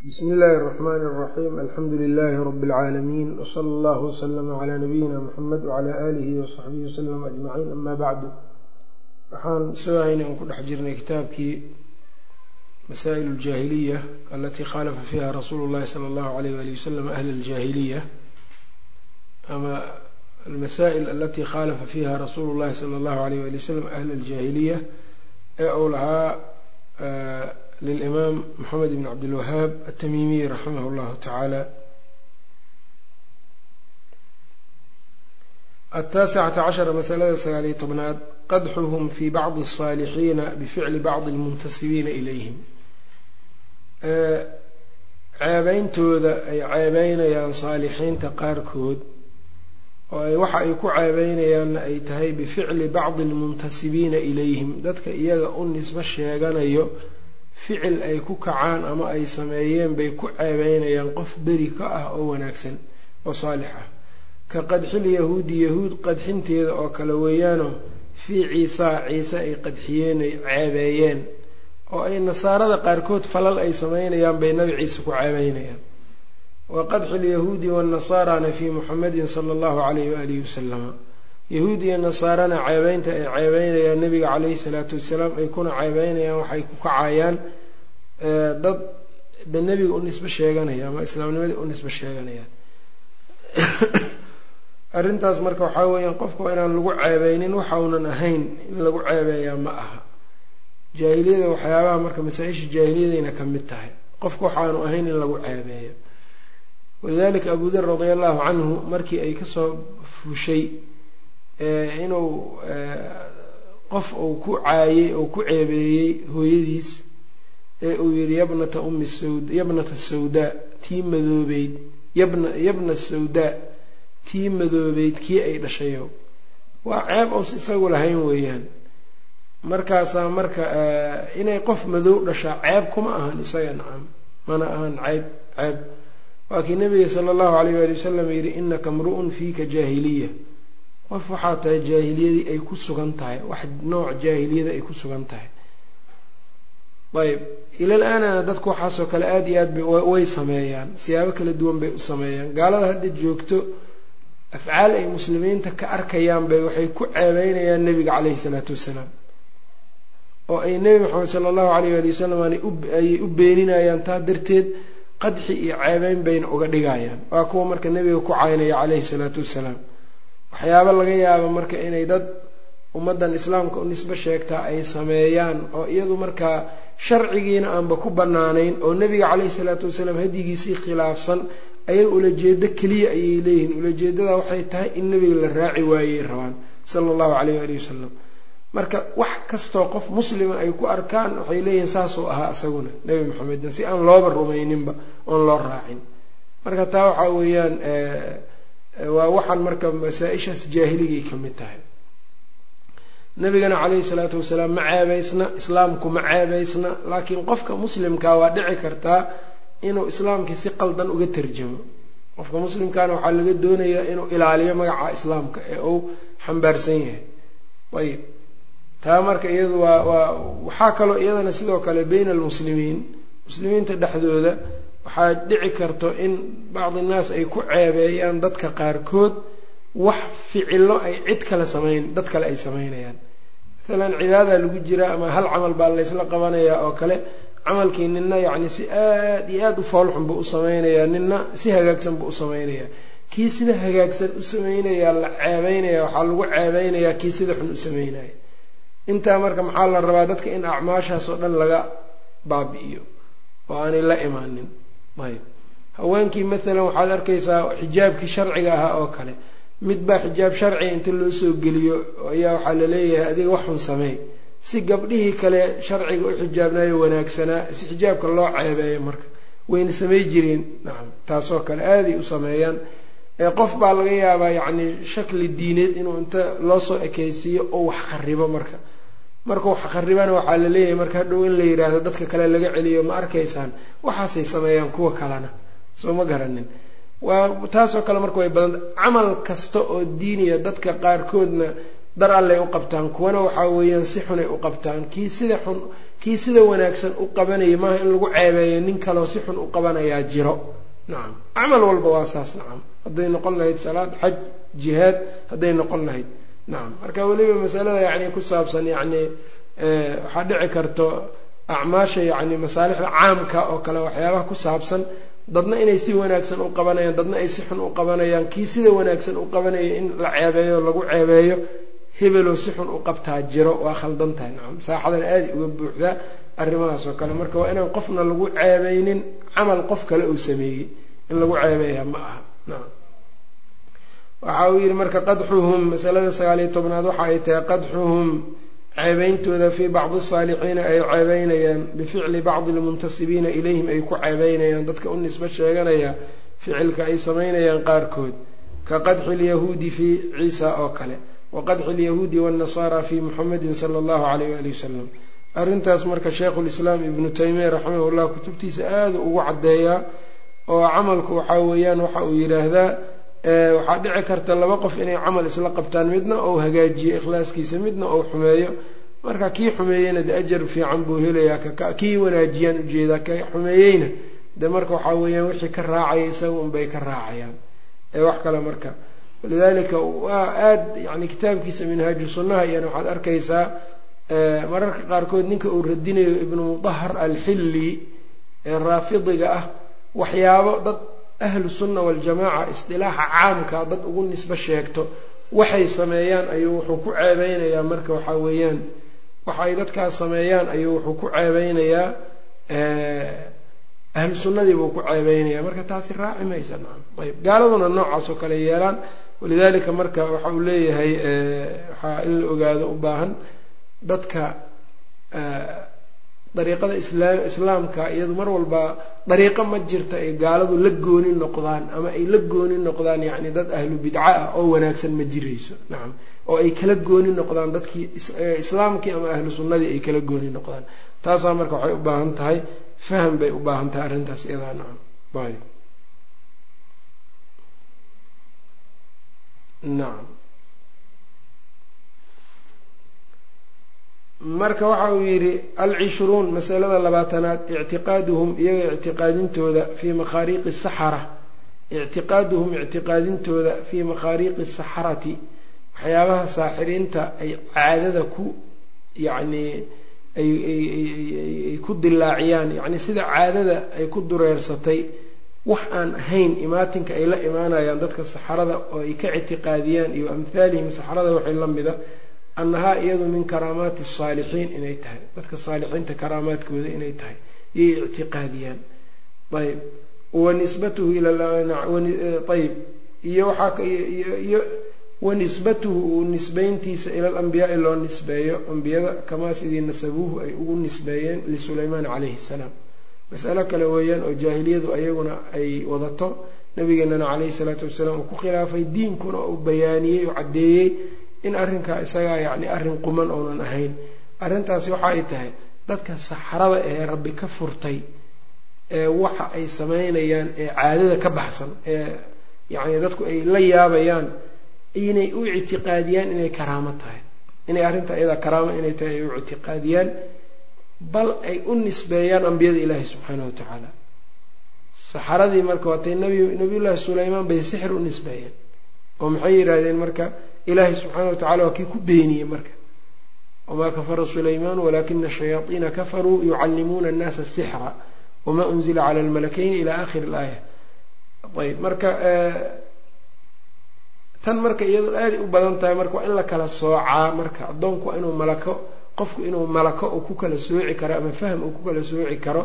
bsmi illaahi الرxmn الرaxيim alxamdu lilaahi rb اlcaalamiin wslى اllah wslma clى nabiyina mxamed wclى aalihi wصaxbihi wslm ajmaciin ama bacdu waxaan sugahaynay aan ku dhex jirnay kitaabkii masaa'il اljaahiliya alatii khalafa fiha rasuulu اllahi salى اllahu alayh wali waslm ahl اljaahiliya ama almasaa'il alatii khalafa fiha rasuulu اllahi salى اllahu alayh wali waslm ahl اljaahiliya ee uu lahaa lilimaam maxamed ibn cabdilwahaab atamimiy raximah llahu tacaala ataasicata cashara masalada sagaaliyo tobnaad qadxuhum fii bacdi asaalixiina bificli bacdi lmuntasibiina ilayhim ceebeyntooda ay ceebeynayaan saalixiinta qaarkood oo ay waxa ay ku ceebeynayaanna ay tahay bificli bacdi lmuntasibiina ilayhim dadka iyaga u nisbo sheeganayo ficil ay ku kacaan ama ay sameeyeen bay ku ceebeynayaan qof beri ka ah oo wanaagsan oo saalix ah. Ka qadxil yahuudi yahuud qadxinteeda oo kale weeyaano fii ciisaa ciise ay qadxiyeen ay ceebeeyeen oo ay nasaarada qaarkood falal ay sameynayaan bay nabi ciise ku ceebeynayaan wa qadxi lyahuudi waannasaarana fii muxamedin sala allahu calayh waalihi wasalama yahuud iyo nasaarana ceebeynta ay ceebeynayaan nabiga caleyhi salaatu wasalaam ay kuna ceebeynayaan waxay ku kacayaan dad de nebiga u nisbo sheeganaya ama islaamnimadii u nisbo sheeganayaan arrintaas marka waxaa weeyaan qofka waa inaan lagu ceebeynin waxaunan ahayn in lagu ceebeeyaa ma aha. Jaahiliyada waxyaabaha marka masaa-isha jaahiliyadayna ka mid tahay. Qofka waxaanu ahayn in lagu ceebeeyo walidalika abu dar radia allahu canhu markii ay ka soo fushay inuu qof uu ku caayey oo ku ceebeeyey hooyadiis ee uu yihi yabnata ummi sawd yabnata sawdaa tii madoobeyd yabna yabna sawdaa tii madoobeyd kii ay dhashayo waa ceeb oos isagu lahayn weeyaan. Markaasaa marka inay qof madow dhashaa ceeb kuma ahan isaga nacam mana ahan ceeb waa kii nabiga sala allahu alayh waali wasalam yihi inaka mru'un fiika jaahiliya qof waxaa tahay jaahiliyadii ay ku sugan tahay. Wax nooc jaahiliyada ay ku sugan tahay. Ayb ilal aanana dadku waxaasoo kale aada iyo aad bay way sameeyaan. Siyaabo kala duwan bay u sameeyaan. Gaalada hadda joogto afcaal ay muslimiinta ka arkayaan bay waxay ku ceebeynayaan nebiga caleyhi salaatu wasalaam. Oo ay nebi maxamed sala allahu alayh waali wasalam ayay u beeninayaan taa darteed qadxi iyo ceebeyn bayna uga dhigayaan. Waa kuwa marka nebiga ku caynaya caleyhi salaatu wasalaam waxyaabo laga yaabo marka inay dad ummaddan islaamka u nisbo sheegtaa ay sameeyaan oo iyadu markaa sharcigiina aanba ku bannaanayn oo nebiga caleyhi salaatu wasalaam hadigiisii khilaafsan ayaga ulajeedo keliya ayay leeyihiin. Ulajeedada waxay tahay in nebiga la raaci waayey rabaan sala allahu caleyh waali wasalam marka wax kastoo qof muslima ay ku arkaan waxay leeyihiin saasuu ahaa isaguna nebi maxamedna si aan looba rumayninba oon loo raacin. Marka taa waxaa weeyaan waa waxaan marka masaa-ishaas jaahiligay ka mid tahay. Nabigana caleyhi salaatu wasalaam ma ceebeysna islaamku ma ceebeysna laakiin qofka muslimkaa waa dhici kartaa inuu islaamkii si qaldan uga tarjamo. Qofka muslimkaana waxaa laga doonayaa inuu ilaaliyo magaca islaamka ee uu xambaarsan yahay. Ayib. Taa marka iyadu waa waa waxaa kaloo iyadana sidoo kale beyna almuslimiin muslimiinta dhexdooda waxaa dhici karto in bacdi innaas ay ku ceebeeyaan dadka qaarkood wax ficilo ay cid kale samayn dad kale ay samaynayaan. Maalan cibaada lagu jiraa ama hal camal baa laysla qabanayaa oo kale camalkii nina yacni si aad iyo aada u foolxun buu u samaynayaa nina si hagaagsan buu u samaynayaa. Kii sida hagaagsan u samaynayaa la ceebeynaya waxaa lagu ceebeynayaa kii sida xun u sameynaya intaa marka maxaa la rabaa dadka in acmaashaas oo dhan laga baabi'iyo oo aanay la imaanin ayb. Haweenkii maalan waxaad arkaysaa xijaabkii sharciga ahaa oo kale. Mid baa xijaab sharciga inta loo soo geliyo ayaa waxaa la leeyahay adiga waxun sameey si gabdhihii kale sharciga u xijaabnayo wanaagsanaa si xijaabka loo ceebeeyo marka wayna samey jireen. Nacam taasoo kale aaday u sameeyaan. Qof baa laga yaabaa yacni shakli diineed inuu inta loo soo ekeysiiyo oo wax kharibo marka marka wax kharibana waxaa la leeyahay marka hadhow in la yidhaahdo dadka kale laga celiyo ma arkaysaan waxaasay sameeyaan kuwa kalena soo ma garanin. Waa taasoo kale marka way badanta camal kasta oo diiniya dadka qaarkoodna dar allay u qabtaan kuwana waxaa weeyaan si xunay u qabtaan. Kii sida xun kii sida wanaagsan u qabanaya maaha in lagu ceebeeyo nin kaleo si xun u qabanayaa jiro. Nacam camal walba waa saas nacam hadday noqon lahayd salaad xaj jihaad hadday noqon lahayd nacam marka weliba masalada yacni ku saabsan yacni waxaa dhici karto acmaasha yacni masaalixda caamka oo kale waxyaabaha ku saabsan dadna inay si wanaagsan u qabanayaan dadna ay si xun u qabanayaan kii sida wanaagsan u qabanaya in la ceebeeyo lagu ceebeeyo hebeloo si xun u qabtaa jiro waa khaldan tahay. Nacam saaxadan aada uga buuxdaa arrimahaas oo kale. Marka waa inaan qofna lagu ceebeynin camal qof kale uu sameeyey in lagu ceebeeya ma aha. Nacam waxa uu yidhi marka qadxuhum masalada sagaaliyo tobnaad waxa ay tahay qadxuhum ceebeyntooda fii bacdi saalixiina ay ceebeynayaan bificli bacdi lmuntasibiina ilayhim ay ku ceebeynayaan dadka u nisbo sheeganaya ficilka ay samaynayaan qaarkood ka qadxi lyahuudi fii ciisa oo kale wa qadxi lyahuudi waannasaara fii muxamedin sala allahu alayh waali wasalam arrintaas marka sheikhulislaam ibnu taymiya raximahullah kutubtiisa aada ugu caddeeyaa oo camalku waxaa weeyaan waxa uu yidhaahdaa waxaa dhici karta laba qof inay camal isla qabtaan midna ou hagaajiyo ikhlaaskiisa midna ou xumeeyo. Marka kii xumeeyeyna de ajar fiican buu helayaa kii wanaajiyaan u jeedaa ka xumeeyeyna de marka waxaa weeyaan wixii ka raacaya isaga unbay ka raacayaan. Ee wax kale marka. Walidaalika waa aad yani kitaabkiisa minhaaju sunnaha iyana waxaad arkaysaa mararka qaarkood ninka uu radinayo ibnu mudahar alxilli ee raafidiga ah waxyaabo dad ahlu sunna waljamaaca isdilaaxa caamka dad ugu nisbo sheegto waxay sameeyaan ayuu wuxuu ku ceebeynayaa marka waxaa weeyaan waxa ay dadkaas sameeyaan ayuu wuxuu ku ceebeynayaa ahlu sunnadii buu ku ceebeynaya marka taasi raaci maysa nacam. Ayb gaaladuna noocaas oo kale yeelaan. Walidaalika marka waxa uu leeyahay waxaa in la ogaado u baahan dadka dariiqada islaam islaamka iyadu mar walba dariiqo ma jirta ay gaaladu la gooni noqdaan ama ay la gooni noqdaan yacni dad ahlu bidca ah oo wanaagsan ma jirayso. Nacam oo ay kala gooni noqdaan dadkii islaamkii ama ahlu sunnadii ay kala gooni noqdaan. Taasaa marka waxay u baahan tahay faham bay u baahan tahay arrintaas iyadaa nacam ayb nacam marka waxa uu yidhi alcishruun masalada labaatanaad ictiqaaduhum iyaga ictiqaadintooda fii makhaariiqi saxara ictiqaaduhum ictiqaadintooda fii makhaariiqi saxarati waxyaabaha saaxiriinta ay caadada ku yacnii ayay ku dilaaciyaan yacni sida caadada ay ku dureersatay wax aan ahayn imaatinka ay la imaanayaan dadka saxarada oo ay ka ictiqaadiyaan iyo amhaalihim saxarada waxay la mida annahaa iyadu min karaamaati asaalixiin inay tahay. Dadka saalixiinta karaamaadkooda inay tahay. Yay ictiqaadiyaan. Ayb wa nisbatuhu ilayb iyo waxaayo wa nisbatuhu uu nisbeyntiisa ila alambiyaai loo nisbeeyo. Ambiyada kamaa sidii nasabuuhu ay ugu nisbeeyeen lisulaymaan calayhi salaam. Masalo kale weeyaan oo jaahiliyadu ayaguna ay wadato. Nabigeenana calayhi salaatu wasalaam uu ku khilaafay diinkuna uu bayaaniyey oo caddeeyey in arrinkaa isagaa yacni arrin quman oonan ahayn. Arrintaasi waxa ay tahay dadka saxrada ee rabbi ka furtay ee waxa ay samaynayaan ee caadada ka baxsan ee yacni dadku ay la yaabayaan inay u ictiqaadiyaan inay karaamo tahay. Inay arrintaa iyadaa karaamo inay tahay ay u ictiqaadiyaan bal ay u nisbeeyaan ambiyada ilaahi subxaana wa tacaala. Saxaradii marka waatay nabi nabiyullaahi sulaymaan bay sixir u nisbeeyeen. Oo maxay yidhaahdeen marka ilaahay subxaana wa tacala waa kii ku beeniyey marka. Wamaa kafara sulaymaan walaakina shayaaiina kafaruu yucallimuuna annaasa sixra. Wamaa unzila cala almalakayni ila akhiri ilaaya ayb marka tan marka iyadoo aaday u badan tahay marka waa in la kala soocaa marka. Addoonku waa inuu malako qofku inuu malako uu ku kala sooci karo ama fahm uu ku kala sooci karo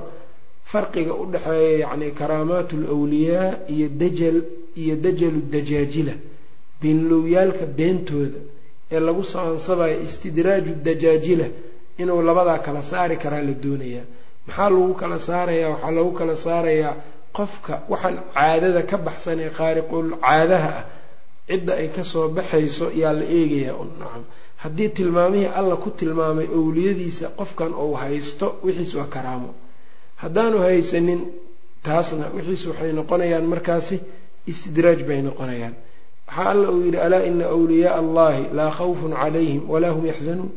farqiga u dhexeeya yacni karaamaat lwliyaa iyo dajal iyo dajalu dajaajila beenlowyaalka beentooda ee lagu saansabayo istidraaju dajaajila inuu labadaa kala saari karaa la doonayaa. Maxaa lagu kala saarayaa? Waxaa lagu kala saarayaa qofka waxaan caadada ka baxsan ee khaariqul caadaha ah. Cidda ay ka soo baxayso yaa la eegayaa. Nacam. Haddii tilmaamihii alla ku tilmaamay owliyadiisa qofkan uu haysto wixiis waa karaamo. Haddaanu haysanin taasna wixiis waxay noqonayaan markaasi istidraaj bay noqonayaan waxaa alla uu yidhi alaa ina wliyaaa allahi laa khawfun calayhim walaa hum yaxzanuun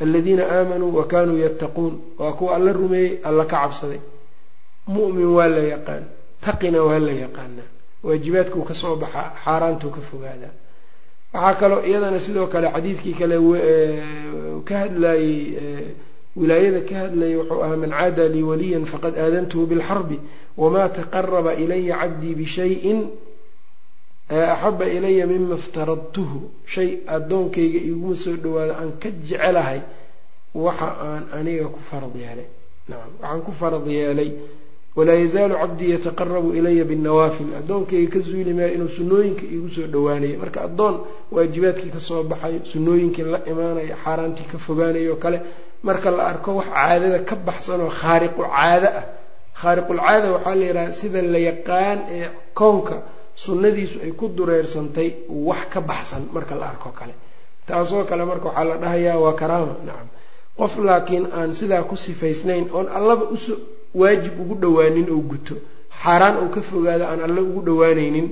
aladiina aamanuu wa kanuu yattaquun waa kuwa alla rumeeyey alla ka cabsaday. Mu'min waa la yaqaan taqina waa la yaqaanaa. Waajibaadkuu ka soo baxaa xaaraantuu ka fogaadaa. Waxaa kaloo iyadana sidoo kale xadiidkii kale ka hadlayey wilaayada ka hadlayay wuxuu ahaa man caada lii waliyan faqad aadantuhu bilxarbi wamaa taqaraba ilaya cabdii bishayin axaba ilaya mima iftaradtuhu shay addoonkayga iguma soo dhawaado aan ka jecelahay waxa aan aniga ku farad yeelay. Nacam waxaan ku farad yeelay walaa yazaalu cabdii yataqarabu ilaya binnawaafil. Addoonkayga ka zuuli maayo inuu sunnooyinka iigu soo dhawaanayo marka addoon waajibaadkii ka soo baxayo sunnooyinkii la imaanayo xaaraantii ka fogaanayo o kale marka la arko wax caadada ka baxsan oo khaariqu caado ah. Khaariqulcaada waxaa la yidhaha sida la yaqaan ee koonka sunnadiisu ay ku dureersantay wax ka baxsan marka la arko kale. Taasoo kale marka waxaa la dhahayaa waa karaama. Nacam qof laakiin aan sidaa ku sifaysnayn oon allaba uso waajib ugu dhowaanin oo guto xaaraan uu ka fogaado aan alle ugu dhowaanaynin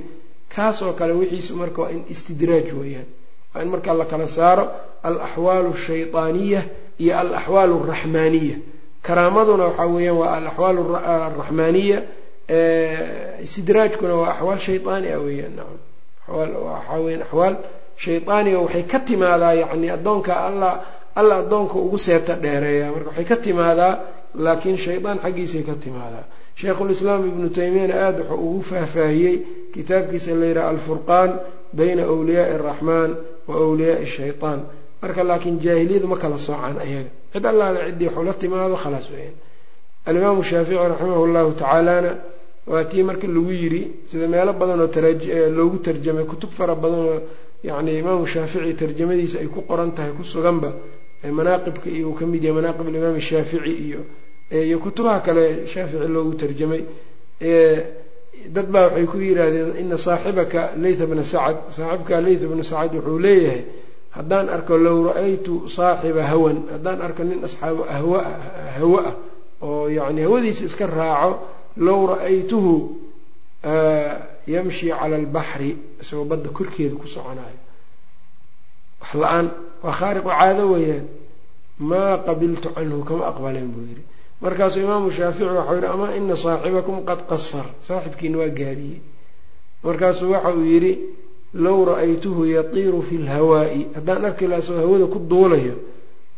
kaasoo kale wixiisu marka waa in istidraaj weeyaan. Waa in marka la kala saaro al axwaalu ashaydaaniya iyo al axwaal alraxmaaniya karaamaduna waxaa weeyaan waa al axwaal istidraajkuna waa axwaal shaydaani ah weeyaan nacam weyan axwaal shaydaaniga waxay ka timaadaa yacni addoonka alla alla addoonka ugu seeta dheereeya. Marka waxay ka timaadaa laakiin shaydaan xaggiisay ka timaadaa. Sheikhulislaam ibnu taymiyana aada wuxuu ugu faahfaahiyey kitaabkiisa la yidhaha alfurqaan bayna wliyaai araxmaan wa wliyaai shaytaan. Marka laakiin jaahiliyadu ma kala soocaan ayaga. Cid allaale ciddii waxuu la timaado khalaas weeyaan. Alimaamu shaafici raximah llahu tacaalana waa tii marka lagu yiri sida meelo badan oo loogu tarjamay kutub fara badan oo yacni imaamu shaafici tarjamadiisa ay ku qoran tahay ku suganba manaaqibka iyo uu ka mid yahay manaaqib alimaam shaafici iyo iyo kutubaha kale shaafici loogu tarjamay dad baa waxay ku yidhaahdeen ina saaxibaka laytha bna sacad. Saaxibka laytha bna sacad wuxuu leeyahay haddaan arko low ra'aytu saaxiba hawan haddaan arko nin asxaabu ahwa hawo ah oo yacni hawadiisa iska raaco low ra'aytuhu yamshi cala albaxri isagoo badda korkeeda ku soconayo wax la'aan waa khaariqu caado weeyaan maa qabiltu canhu kama aqbaleen buu yidhi markaasuu imaamu shaafici waxau yidhi amaa ina saaxibakum qad qasar saaxibkiina waa gaabiyey markaasuu waxa uu yidhi low ra'aytuhu yatiiru fi lhawaa'i haddaan arki laha isagoo hawada ku duulayo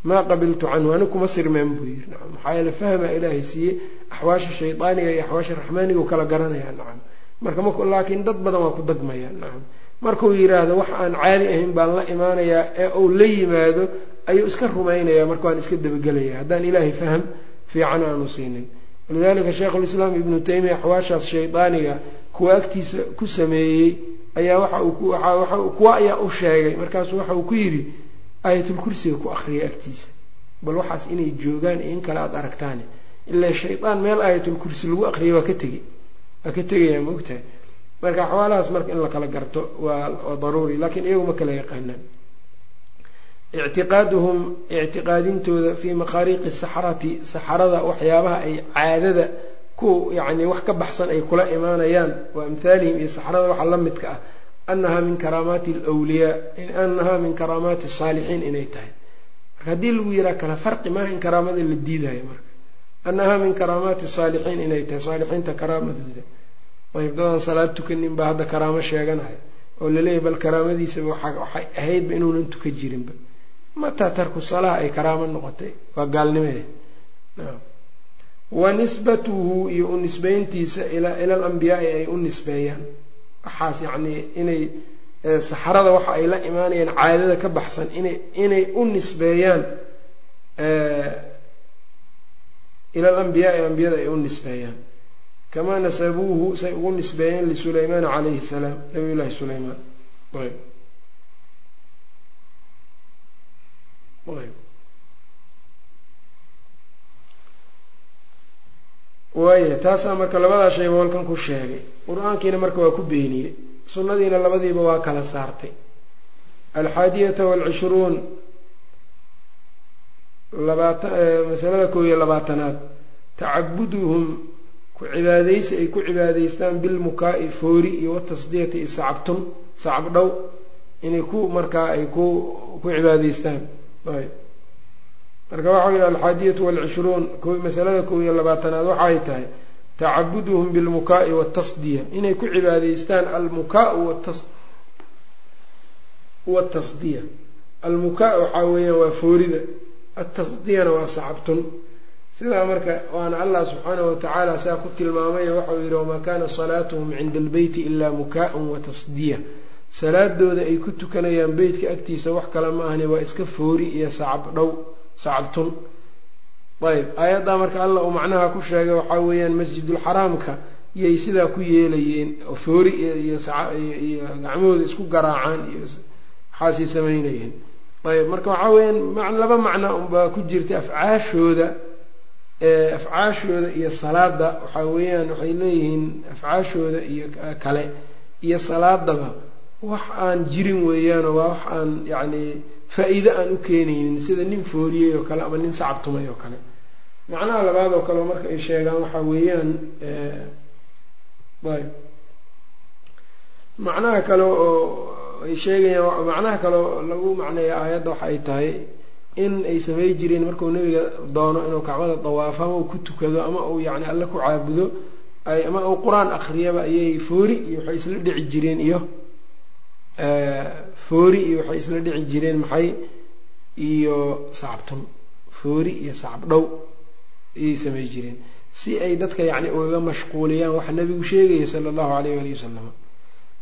maa qabiltu canhu ani kuma sirmeen buu nacam maxaa yeele fahma ilaahay siiye axwaasha shaydaaniga iyo axwaasha raxmaaniga u kala garanaya nacam. Marka mak laakiin dad badan waa ku dagmaya nacam. Markuu yidhaahdo wax aan caadi ahayn baan la imaanayaa ee uu la yimaado ayuu iska rumaynaya marka waan iska dabagelaya. Haddaan ilaahay faham fiican aanu siinin. Walidalika sheikhulislaam ibnu taymiya axwaashaas shaydaaniga kuwa agtiisa ku sameeyey ayaa waxa kuwa ayaa u sheegay. Markaasuu waxa uu ku yidhi aayatulkursiga ku akhriyay agtiisa. Bal waxaas inay joogaan iyo in kale aada aragtaane ilaa shaydaan meel aayatulkursi lagu akhriyay waa ka tegi waa ka tegayaa maogtahay marka axwaalahaas marka in la kala garto waa daruuri laakiin iyagu ma kala yaqaanaan. Ictiqaaduhum ictiqaadintooda fii makhaariiqi saxrati saxarada waxyaabaha ay caadada ku yacni wax ka baxsan ay kula imaanayaan wa amhaalihim iyo saxrada waxa la midka ah annahaa min karaamaati alwliyaa annahaa min karaamaati asaalixiin inay tahay. Marka haddii lagu yihaha kala farqi maaha in karaamada la diidayo marka annahaa min karaamaati saalixiin inay tahay saalixiinta karaamadooda ayb dadaan salaad tukanin baa hadda karaamo sheeganaya oo laleeyahy bal karaamadiisaba waxay ahaydba inuunan tuka jirinba mataa tarku salaha ay karaamo noqotay waa gaalnimee wa nisbatuhu iyo u nisbeyntiisa ila alambiyaai ay u nisbeeyaan waxaas yacnii inay saxarada waxa ay la imaanayaan caadada ka baxsan inay inay u nisbeeyaan ila alambiyaai ambiyada ay u nisbeeyaan. Kamaa nasabuuhu say ugu nisbeeyeen lisulaymaana calayhi salaam nabiy sulaymaan. Ayb. Ayb. Waaya taasaa marka labadaa shayba halkan ku sheegay. Qur'aankiina marka waa ku beeniyey. Sunnadiina labadiiba waa kala saartay. Alxaadiyata waalcishruun masalada koob iyo labaatanaad. Tacabuduhum ku cibaadaysi ay ku cibaadaystaan bilmukaa-i foori iyo watasdiyati iyo sacabtun sacab dhow inay ku markaa ay ku ku cibaadaystaan. Ayb. Marka waxau yihi alxaadiyatu walcishruun masalada kow iyo labaatanaad waxaay tahay tacabuduhum bilmukaa'i inay ku cibaadaystaan almukaau watasdiya almukaa waxaa weeyaan waa foorida atasdiyana waa sacabtun sidaa marka waana allah subxaanahu watacaala saa ku tilmaamay waxau yihi wamaa kaana salaatuhum cinda albeyti ilaa mukaa-un watasdiya salaadooda ay ku tukanayaan beytka agtiisa wax kale ma ahni waa iska foori iyo sacab dhow sacabtun ayb aayaddaa marka allah uu macnaha ku sheegay waxaa weeyaan masjidulxaraamka yay sidaa ku yeelayeen oo foori iyo gacmahooda isku garaacaan iyo waxaasay samaynayeen ayb marka waxaa weeyaan laba macno unbaa ku jirta afcaashooda afcaashooda iyo salaada waxaa weeyaan waxay leeyihiin afcaashooda iyo kale iyo salaadaba. Wax aan jirin weeyaanoo waa wax aan yacni faa-iide aan u keenaynin sida nin fooriyey oo kale ama nin sacabtumay oo kale. Macnaha labaad oo kaleo marka ay sheegaan waxaa weeyaan macnaha kale oo ay sheegayaan macnaha kale oo lagu macneeya aayadda waxa ay tahay in ay samey jireen markuu nebiga doono inuu kacbada dawaafo ama uu ku tukado ama uu yacni alle ku caabudo ama uu qur'aan akriyaba ayay foori iyo waxay isla dhici jireen iyo foori iyo waxay isla dhici jireen maxay? Iyo sacabtun. Foori iyo sacab dhow ayay samey jireen. Si ay dadka yacni ugaga mashquuliyaan waxa nabigu sheegaya sala allahu alayh walihi wasalam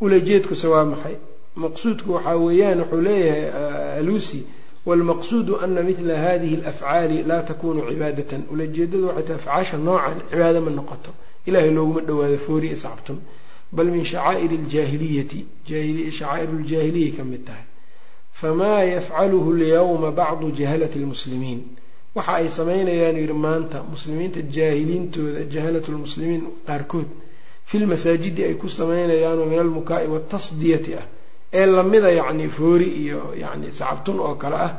ulajeedkuse waa maxay maqsuudku waxaa weeyaan wuxuu leeyahay ah, alusi walmaqsuudu ana mila hadihi alafcaali laa takunu cibaadatan. Ulajeedadu waxay tahay afcaasha noocan cibaado ma noqoto. Ilaahay looguma dhawaado foori iscabtun bal min shacaa'iri aljaahiliyati shacaa'iru ljaahiliyay ka mid tahay. Famaa yafcaluhu lyawma bacdu jahalati lmuslimiin waxa ay samaynayaan yihi maanta muslimiinta jaahiliintooda jahalat lmuslimiin qaarkood fi lmasaajidi ay ku sameynayaanoo min almukaa'i watasdiyati ah ee lamida yacni foori iyo yacni sacabtun oo kale ah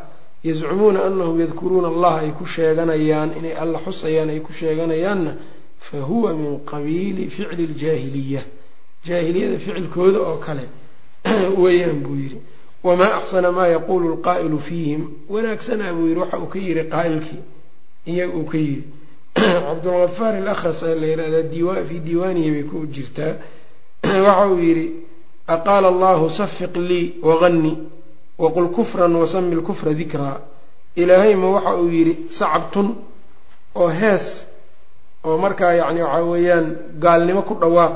yazcumuuna anahum yadkuruuna allah ay ku sheeganayaan inay alla xusayaan ay ku sheeganayaanna fa huwa min qabiili ficli ljaahiliya jaahiliyada ficilkooda oo kale weeyaan buu yidhi. Wamaa axsana maa yaquulu lqaa'ilu fiihim wanaagsanaa buu yidhi waxa uu ka yidhi qaa'ilkii iyaga uu ka yidhi. Cabdulgafaar alahras la yihahdaa fii diiwaanihi bay ku jirtaa waxa uu yidhi aqaala allahu safiq lii wagani waqul kufran wasami lkufra dikraa ilaahay ma waxa uu yidhi sacabtun oo hees oo markaa yacni waxaa weeyaan gaalnimo ku dhawaaq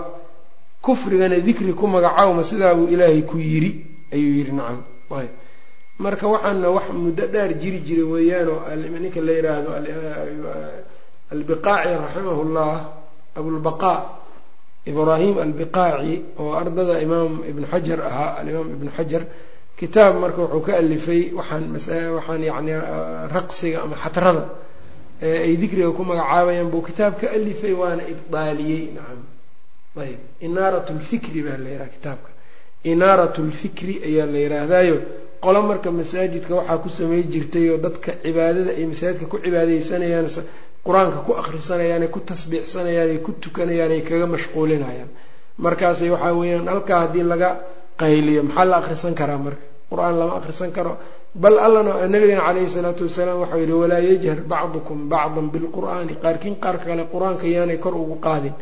kufrigana dikri ku magacaawma sidaa buu ilaahay ku yidhi ayuu yidhi nacam ayb marka waxaana wax muddo dheer jiri jira weeyaan oo ninka la yidhaahdo albiqaaci raximahu llah abulbaqaa ibraahim albiqaaci oo ardada imaam ibn xajar ahaa alimaam ibn xajar kitaab marka wuxuu ka alifay waxaan waxaan yani raqsiga ama xatrada ay dikriga ku magacaabayaan buu kitaab ka alifay waana ibdaaliyey nacam ayb inaarat lfikri baa la yidhaha kitaabka. Inaarat lfikri ayaa la yidhaahdaayo qolo marka masaajidka waxaa ku samey jirtay oo dadka cibaadada ay masaajidka ku cibaadeysanayaan qur'aanka ku akhrisanayaan ay ku tasbiixsanayaan ay ku tukanayaan ay kaga mashquulinayaan. Markaasay waxaa weeyaan halkaa haddii laga qayliyo maxaa la akhrisan karaa marka? Qur'aan lama akhrisan karo. Bal allana nabigana caleyhi salaatu wasalaam waxau yihi walaa yajhar bacdukum bacdan bilqur'aani. Qaarkiin qaarka kale qur'aanka yaanay kor ugu qaadin.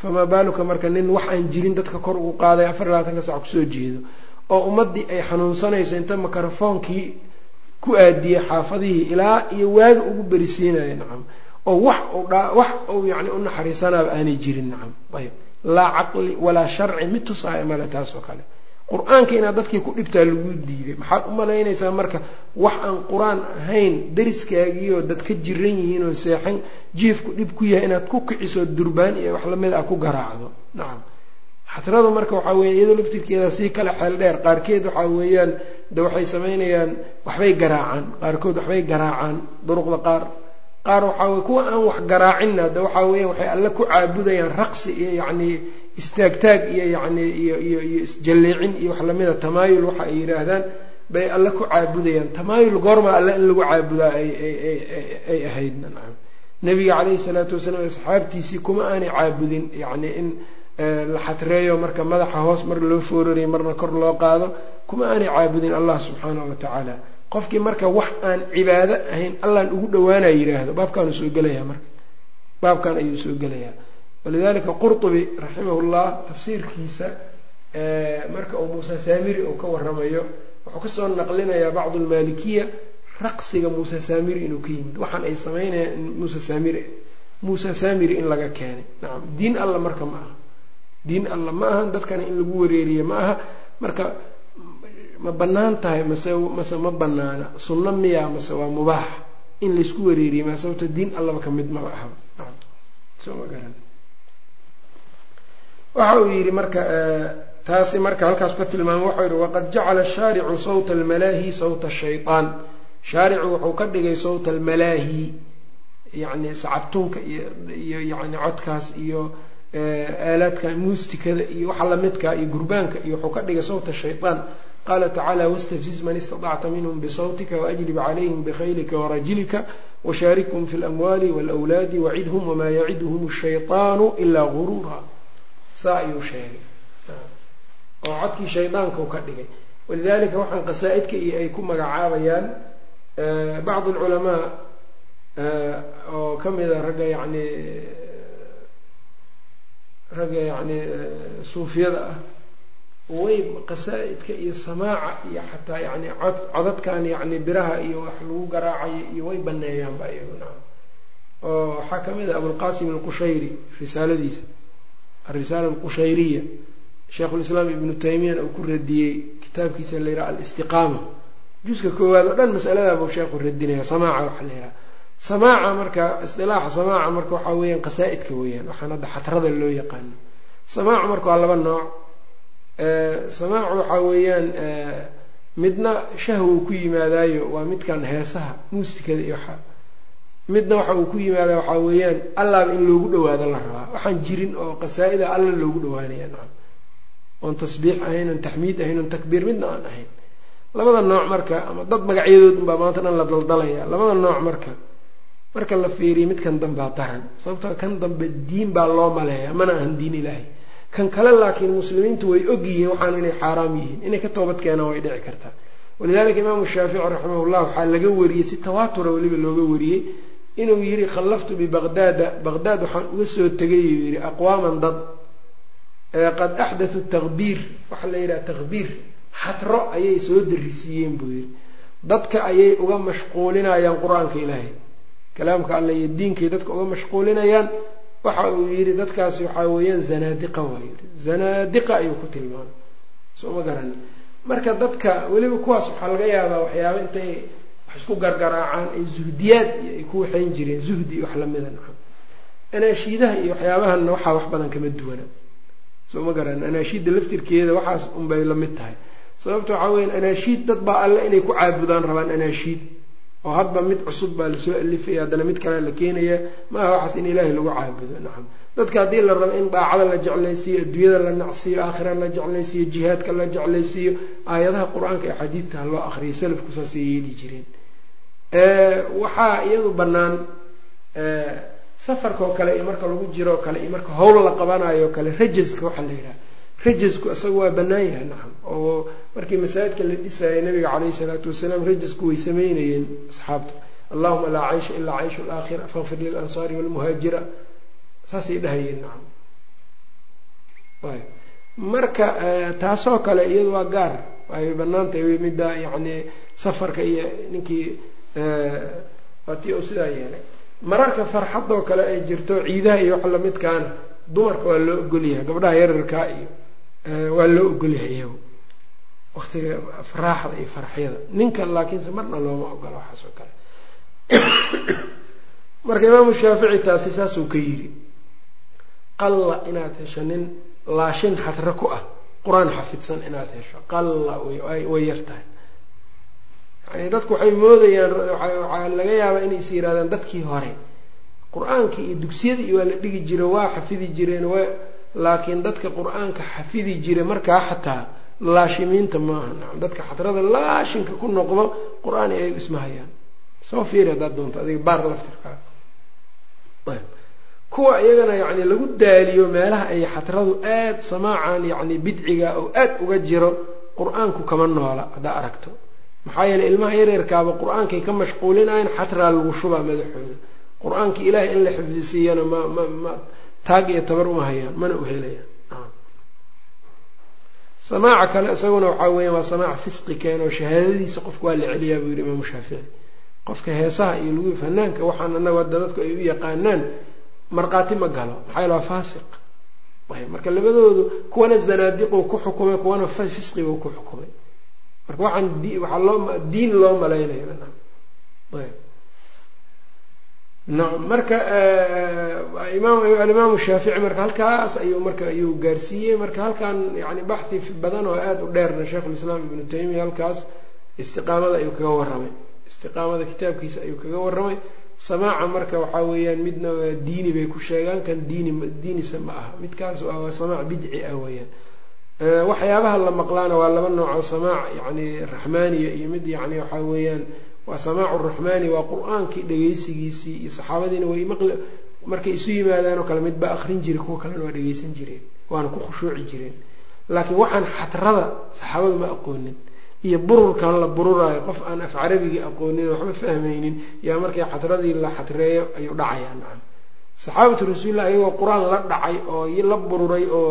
Famaa baaluka marka nin wax aan jirin dadka kor ugu qaaday afar labaatanka sac ku soo jeedo. Oo ummaddii ay xanuunsanayso inta mikrofoonkii ku aadiyey xaafadihii ilaa iyo waaga ugu berisiinaya nacam oo wax wax uu yani u naxariisanaaba aanay jirin nacam. Ayb laa caqli walaa sharci mid tusaaya male taas oo kale. Qur'aanka inaad dadkii ku dhibtaa lagu diiday maxaad u malaynaysaa marka wax aan qur'aan ahayn dariskaagiioo dad ka jiran yihiin oo seexan jiifku dhib ku yahay inaad ku kiciso durbaan iyo wax la mid a ku garaacdo nacam. Xatradu marka waxaa weya iyadoo laftirkeeda sii kale xeel dheer qaarkeed waxaa weeyaan de waxay samaynayaan waxbay garaacaan qaarkood waxbay garaacaan duruqda qaar qaar waxaa kuwa aan wax garaacinna de waxaa weeyaan waxay alle ku caabudayaan raqsi iyo yacni istaagtaag iyo yacni iyo iyo iyo isjalleecin iyo wax lamida tamaayul waxa ay yidhaahdaan bay alle ku caabudayaan. Tamaayul goorma alle in lagu caabudaa ay ahayd nacam. Nabiga caleyhi salaatu wasalaam asxaabtiisii kuma aanay caabudin yacni in la xatreeyo marka madaxa hoos mar loo foorariyo marna kor loo qaado kuma aanay caabudin allah subxaanahu watacaala qofkii marka wax aan cibaado ahayn allaan ugu dhawaanaya yidhaahdo baabkaanuu soo gelayaa marka. Baabkan ayuu soo gelayaa. Walidalika qurطubi raximahullah tafsiirkiisa marka uu muuse saamiri uu ka waramayo wuxuu ka soo naqlinayaa bacdu lmaalikiya raqsiga muuse saamiri inuu ka yimid. Waxaan ay samaynayaan muuse saamiri. Muuse saamiri in laga keenay. Nacam diin alla marka ma aha. Diin alla ma ahan dadkana in lagu wareeriye ma aha. Marka ma bannaan tahay mase mase ma banaana sunno miya mase waa mubaax. In laysku wareeriye ma sababto diin allaba ka mid maba ahaba waxa uu yidhi marka taasi marka halkaas ka tilmaamay waxau yihi waqad jacala shaaricu sawta almalaahi sawta shayطaan shaaricu wuxuu ka dhigay sawta almalaahi yacni sacabtunka iyo yani codkaas iyo aalaadka muustikada iyo waxa lamidka iyo gurbaanka iyo wuxuu ka dhigay sawta shayطaan qala tacala wاstafziz man istaطacta minhm bsawtika waأjlib calayhim bkhaylika warajilika washarikhum fi اlamwali wاlأwlaadi wacidhm wma yacidhm الshayطaan ila guruura saa ayuu sheegay oo codkii shaydaanka u ka dhigay walidalika waxaan qasaa-idka iyo ay ku magacaabayaan bacd alculamaa oo kamida ragga yani ragga yani suufiyada ah way qasaa-idka iyo samaaca iyo xataa yani cod codadkan yani biraha iyo wax lagu garaacayo iyo way baneeyaanba iyaguna oo waxaa ka mid ah abulqasim alqushayri risaaladiisa alrisaala alqushayriya sheikhulislaam ibnu taymiyana uu ku radiyey kitaabkiisa la yidhaha alistiqaama. Juska koowaad oo dhan masaladaabuu sheekhu radinaya samaaca waxa la yidhaha samaaca marka isdilaaxa samaaca marka waxaa weeyaan qasaa-idka weeyaan waxaan hadda xatrada loo yaqaano. Samaacu marka waa laba nooc samaacu waxaa weeyaan midna shahwuu ku yimaadaayo waa midkan heesaha muusikada iyo waxa. Midna waxa uu ku yimaada waxaa weeyaan allaaba in loogu dhawaado la rabaa waxaan jirin oo qasaa-ida alla loogu dhawaanaya nacam. Oon tasbiix ahayn oon taxmiid ahayn oon takbiir midna aan ahayn. Labada nooc marka ama dad magacyadood unbaa maanta dhan la daldalaya. Labada nooc marka marka la fiiriyo midkan dambaa daran. Sababtoo kan dambe diin baa loo maleeya mana ahan diin ilaahay kan kale laakiin muslimiintu way og yihiin waxaan inay xaaraam yihiin. Inay ka toobad keenaan way dhici kartaa. Walidalika imaamu shaafici raximahullah waxaa laga wariyey si tawaatura weliba looga wariyey inuu yidhi khallaftu bibaqdaada baqdaad waxaan uga soo tegay uu yidhi aqwaaman dad. Qad axdathu takbiir waxaa la yidhaha takbiir xatro ayay soo darisiiyeen buu yidhi. Dadka ayay uga mashquulinayaan qur'aanka ilaahay. Kalaamka alla iyo diinkay dadka uga mashquulinayaan waxa uu yidhi dadkaasi waxaa weeyaan zanaadiqa waa yidhi. Zanaadiqa ayuu ku tilmaamay. Soo ma garani. Marka dadka weliba kuwaas waxaa laga yaabaa waxyaaba intay wax isku gargaraacaan ay zuhdiyaad iyo ay ku waxayn jireen. Zuhdi iyo wax lamida nacam anaashiidaha iyo waxyaabahanna waxaa wax badan kama duwana. Soo ma garan anaashiidda laftirkeeda waxaas unbay la mid tahay. Sababta waxaa weya anaashiid dad baa alle inay ku caabudaan rabaan anaashiid oo hadba mid cusub baa la soo alifaya haddana mid kalea la keenaya maaha waxaas in ilaahay lagu caabudo. Nacam dadka haddii la rabo in daacada la jeclaysiiyo adduunyada la nacsiiyo aakhira la jeclaysiiyo jihaadka la jeclaysiiyo aayadaha qur'aanka ee xadiidka ha loo akriyo salafku saasay yeeli jireen. Waxaa iyadu bannaan safarkaoo kale iyo marka lagu jiroo kale iyo marka howl la qabanayo kale rajaska waxaa la yidhaha rajasku isaga waa bannaan yahay nacam. Oo markii masaajidka la dhisayay nabiga caleyhi salaatu wasalaam rajasku way sameynayeen asxaabta. Allahuma laa caysha ilaa cayshu alaakhira faqfir lilansaari walmuhaajira saasay dhahayeen nacam. Marka taasoo kale iyadu waa gaar. Ay banaantahay midda yacni safarka iyo ninkii waatii uu sidaa yeelay. Mararka farxadoo kale ay jirto ciidaha iyo wax lamidkaana dumarka waa loo ogolyahay gabdhaha yararkaa iyo waa loo ogolyahay iyagu. Waqtiga faraaxda iyo farxyada. Ninka laakiinse marna looma ogola waxaas oo kale. Marka imaamu shaafici taasi saasuu ka yiri qalla inaad hesho nin laashin xadre ku ah qur'aan xafidsan inaad hesho. Qalla way yar tahay. Yani dadku waxay moodayaan waxaa laga yaabaa inay is yirahdaan dadkii hore qur'aankii iyo dugsiyada iyo waa la dhigi jira waa xafidi jireen waa laakiin dadka qur'aanka xafidi jira markaa xataa laashimiinta maaha. Nacam dadka xadrada laashinka ku noqdo qur'aan ay isma hayaan soo fiiri haddaad doonto adiga baar laftirkaa. Kuwa iyagana yacni lagu daaliyo meelaha ay xadradu aad samaacan yacni bidciga oo aad uga jiro qur'aanku kama noola haddaa aragto. Maxaa yeeley ilmaha yaryarkaaba qur'aankay ka mashquulinayan xatraa lagu shubaa madaxooda. Qur'aanka ilaahay in la xifdisiiyana ma ma ma taag iyo tabar uma hayaan mana u helayaan samaaca kale isaguna waxaa weya waa samaac fisqi keen oo shahaadadiisa qofka waa la celiyaa buu yihi imaamu shaafici. Qofka heesaha iyo lagu fanaanka waxaan anagu hadda dadku ay u yaqaanaan markhaati ma galo maxaa yale waa faasiq. Marka labadoodu kuwana zanaadiqu ku xukumay kuwana fisqibuu ku xukumay. Marka waxaan waxaa loo diin loo malaynayo nacam marka alimaamu shaafici marka halkaas ayuu marka ayuu gaarsiiyey. Marka halkan yani baxhi badan oo aada u dheerna sheikhulislaam ibnu taymiya halkaas istiqaamada ayuu kaga warramay. Istiqaamada kitaabkiisa ayuu kaga warramay. Samaaca marka waxaa weeyaan midna diini bay ku sheegaan kan diini diinisa ma aha. Midkaas waa samaac bidci ah weeyaan. Waxyaabaha la maqlaana waa laba nooco samaac yani raxmaaniya iyo mid yani waxaa weeyaan waa samaacu raxmaani waa qur'aankii dhegeysigiisii iyo saxaabadiina way maqli markay isu yimaadaan oo kale mid baa akrin jiray kuwa kalena waa dhegeysan jireen waana ku khushuuci jireen. Laakiin waxaan xatrada saxaabadu ma aqoonin iyo bururkan la bururaayo qof aan af carabigii aqoonin waxba fahmaynin yaa markay xatradii la xatreeyo ayuu dhacayaa nacam. Saxaabatu rasuulillah iyagoo qur'aan la dhacay oo la bururay oo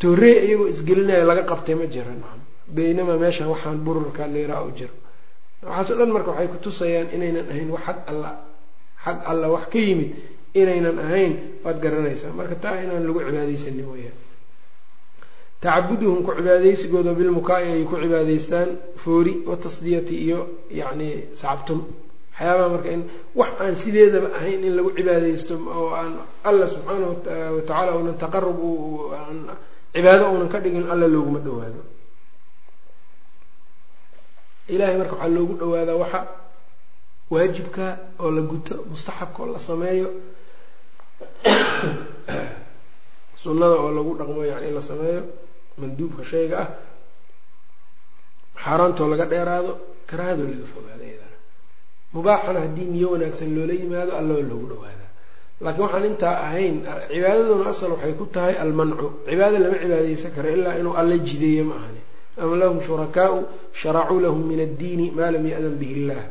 toorey iyagoo isgelinaya laga qabtay ma jiro nacam. Baynamaa meeshan waxaan bururka leeraa u jiro waxaasoo dhan marka waxay kutusayaan inaynan ahayn wax xag alla xag alla wax ka yimid inaynan ahayn waad garanaysaa. Marka taa inaan lagu cibaadeysanin weyaan tacabuduhum ku cibaadeysigooda bilmukaa-i ay ku cibaadaystaan foori watasdiyati iyo yacni sacabtun waxyaabaha marka in wax aan sideedaba ahayn in lagu cibaadeysto oo aan alla subxaana watacaala uunan taqarub cibaado uunan ka dhigin alla looguma dhawaado ilahay marka waxaa loogu dhawaadaa waxa waajibka oo la guto mustaxabka oo la sameeyo. Sunnada oo lagu dhaqmo yani in la sameeyo manduubka shayga ah xaaraantoo laga dheeraado karaahadoo laga fogaado iyadana. Mubaaxana haddii niyo wanaagsan loola yimaado alloo loogu dhawaadaa. Laakiin waxaan intaa ahayn cibaadaduna asal waxay ku tahay almancu. Cibaado lama cibaadeysan karo ilaa inuu alla jideeyo ma ahani am lahum shurakaau sharacuu lahum min addiini maa lam ya-dan bihi illah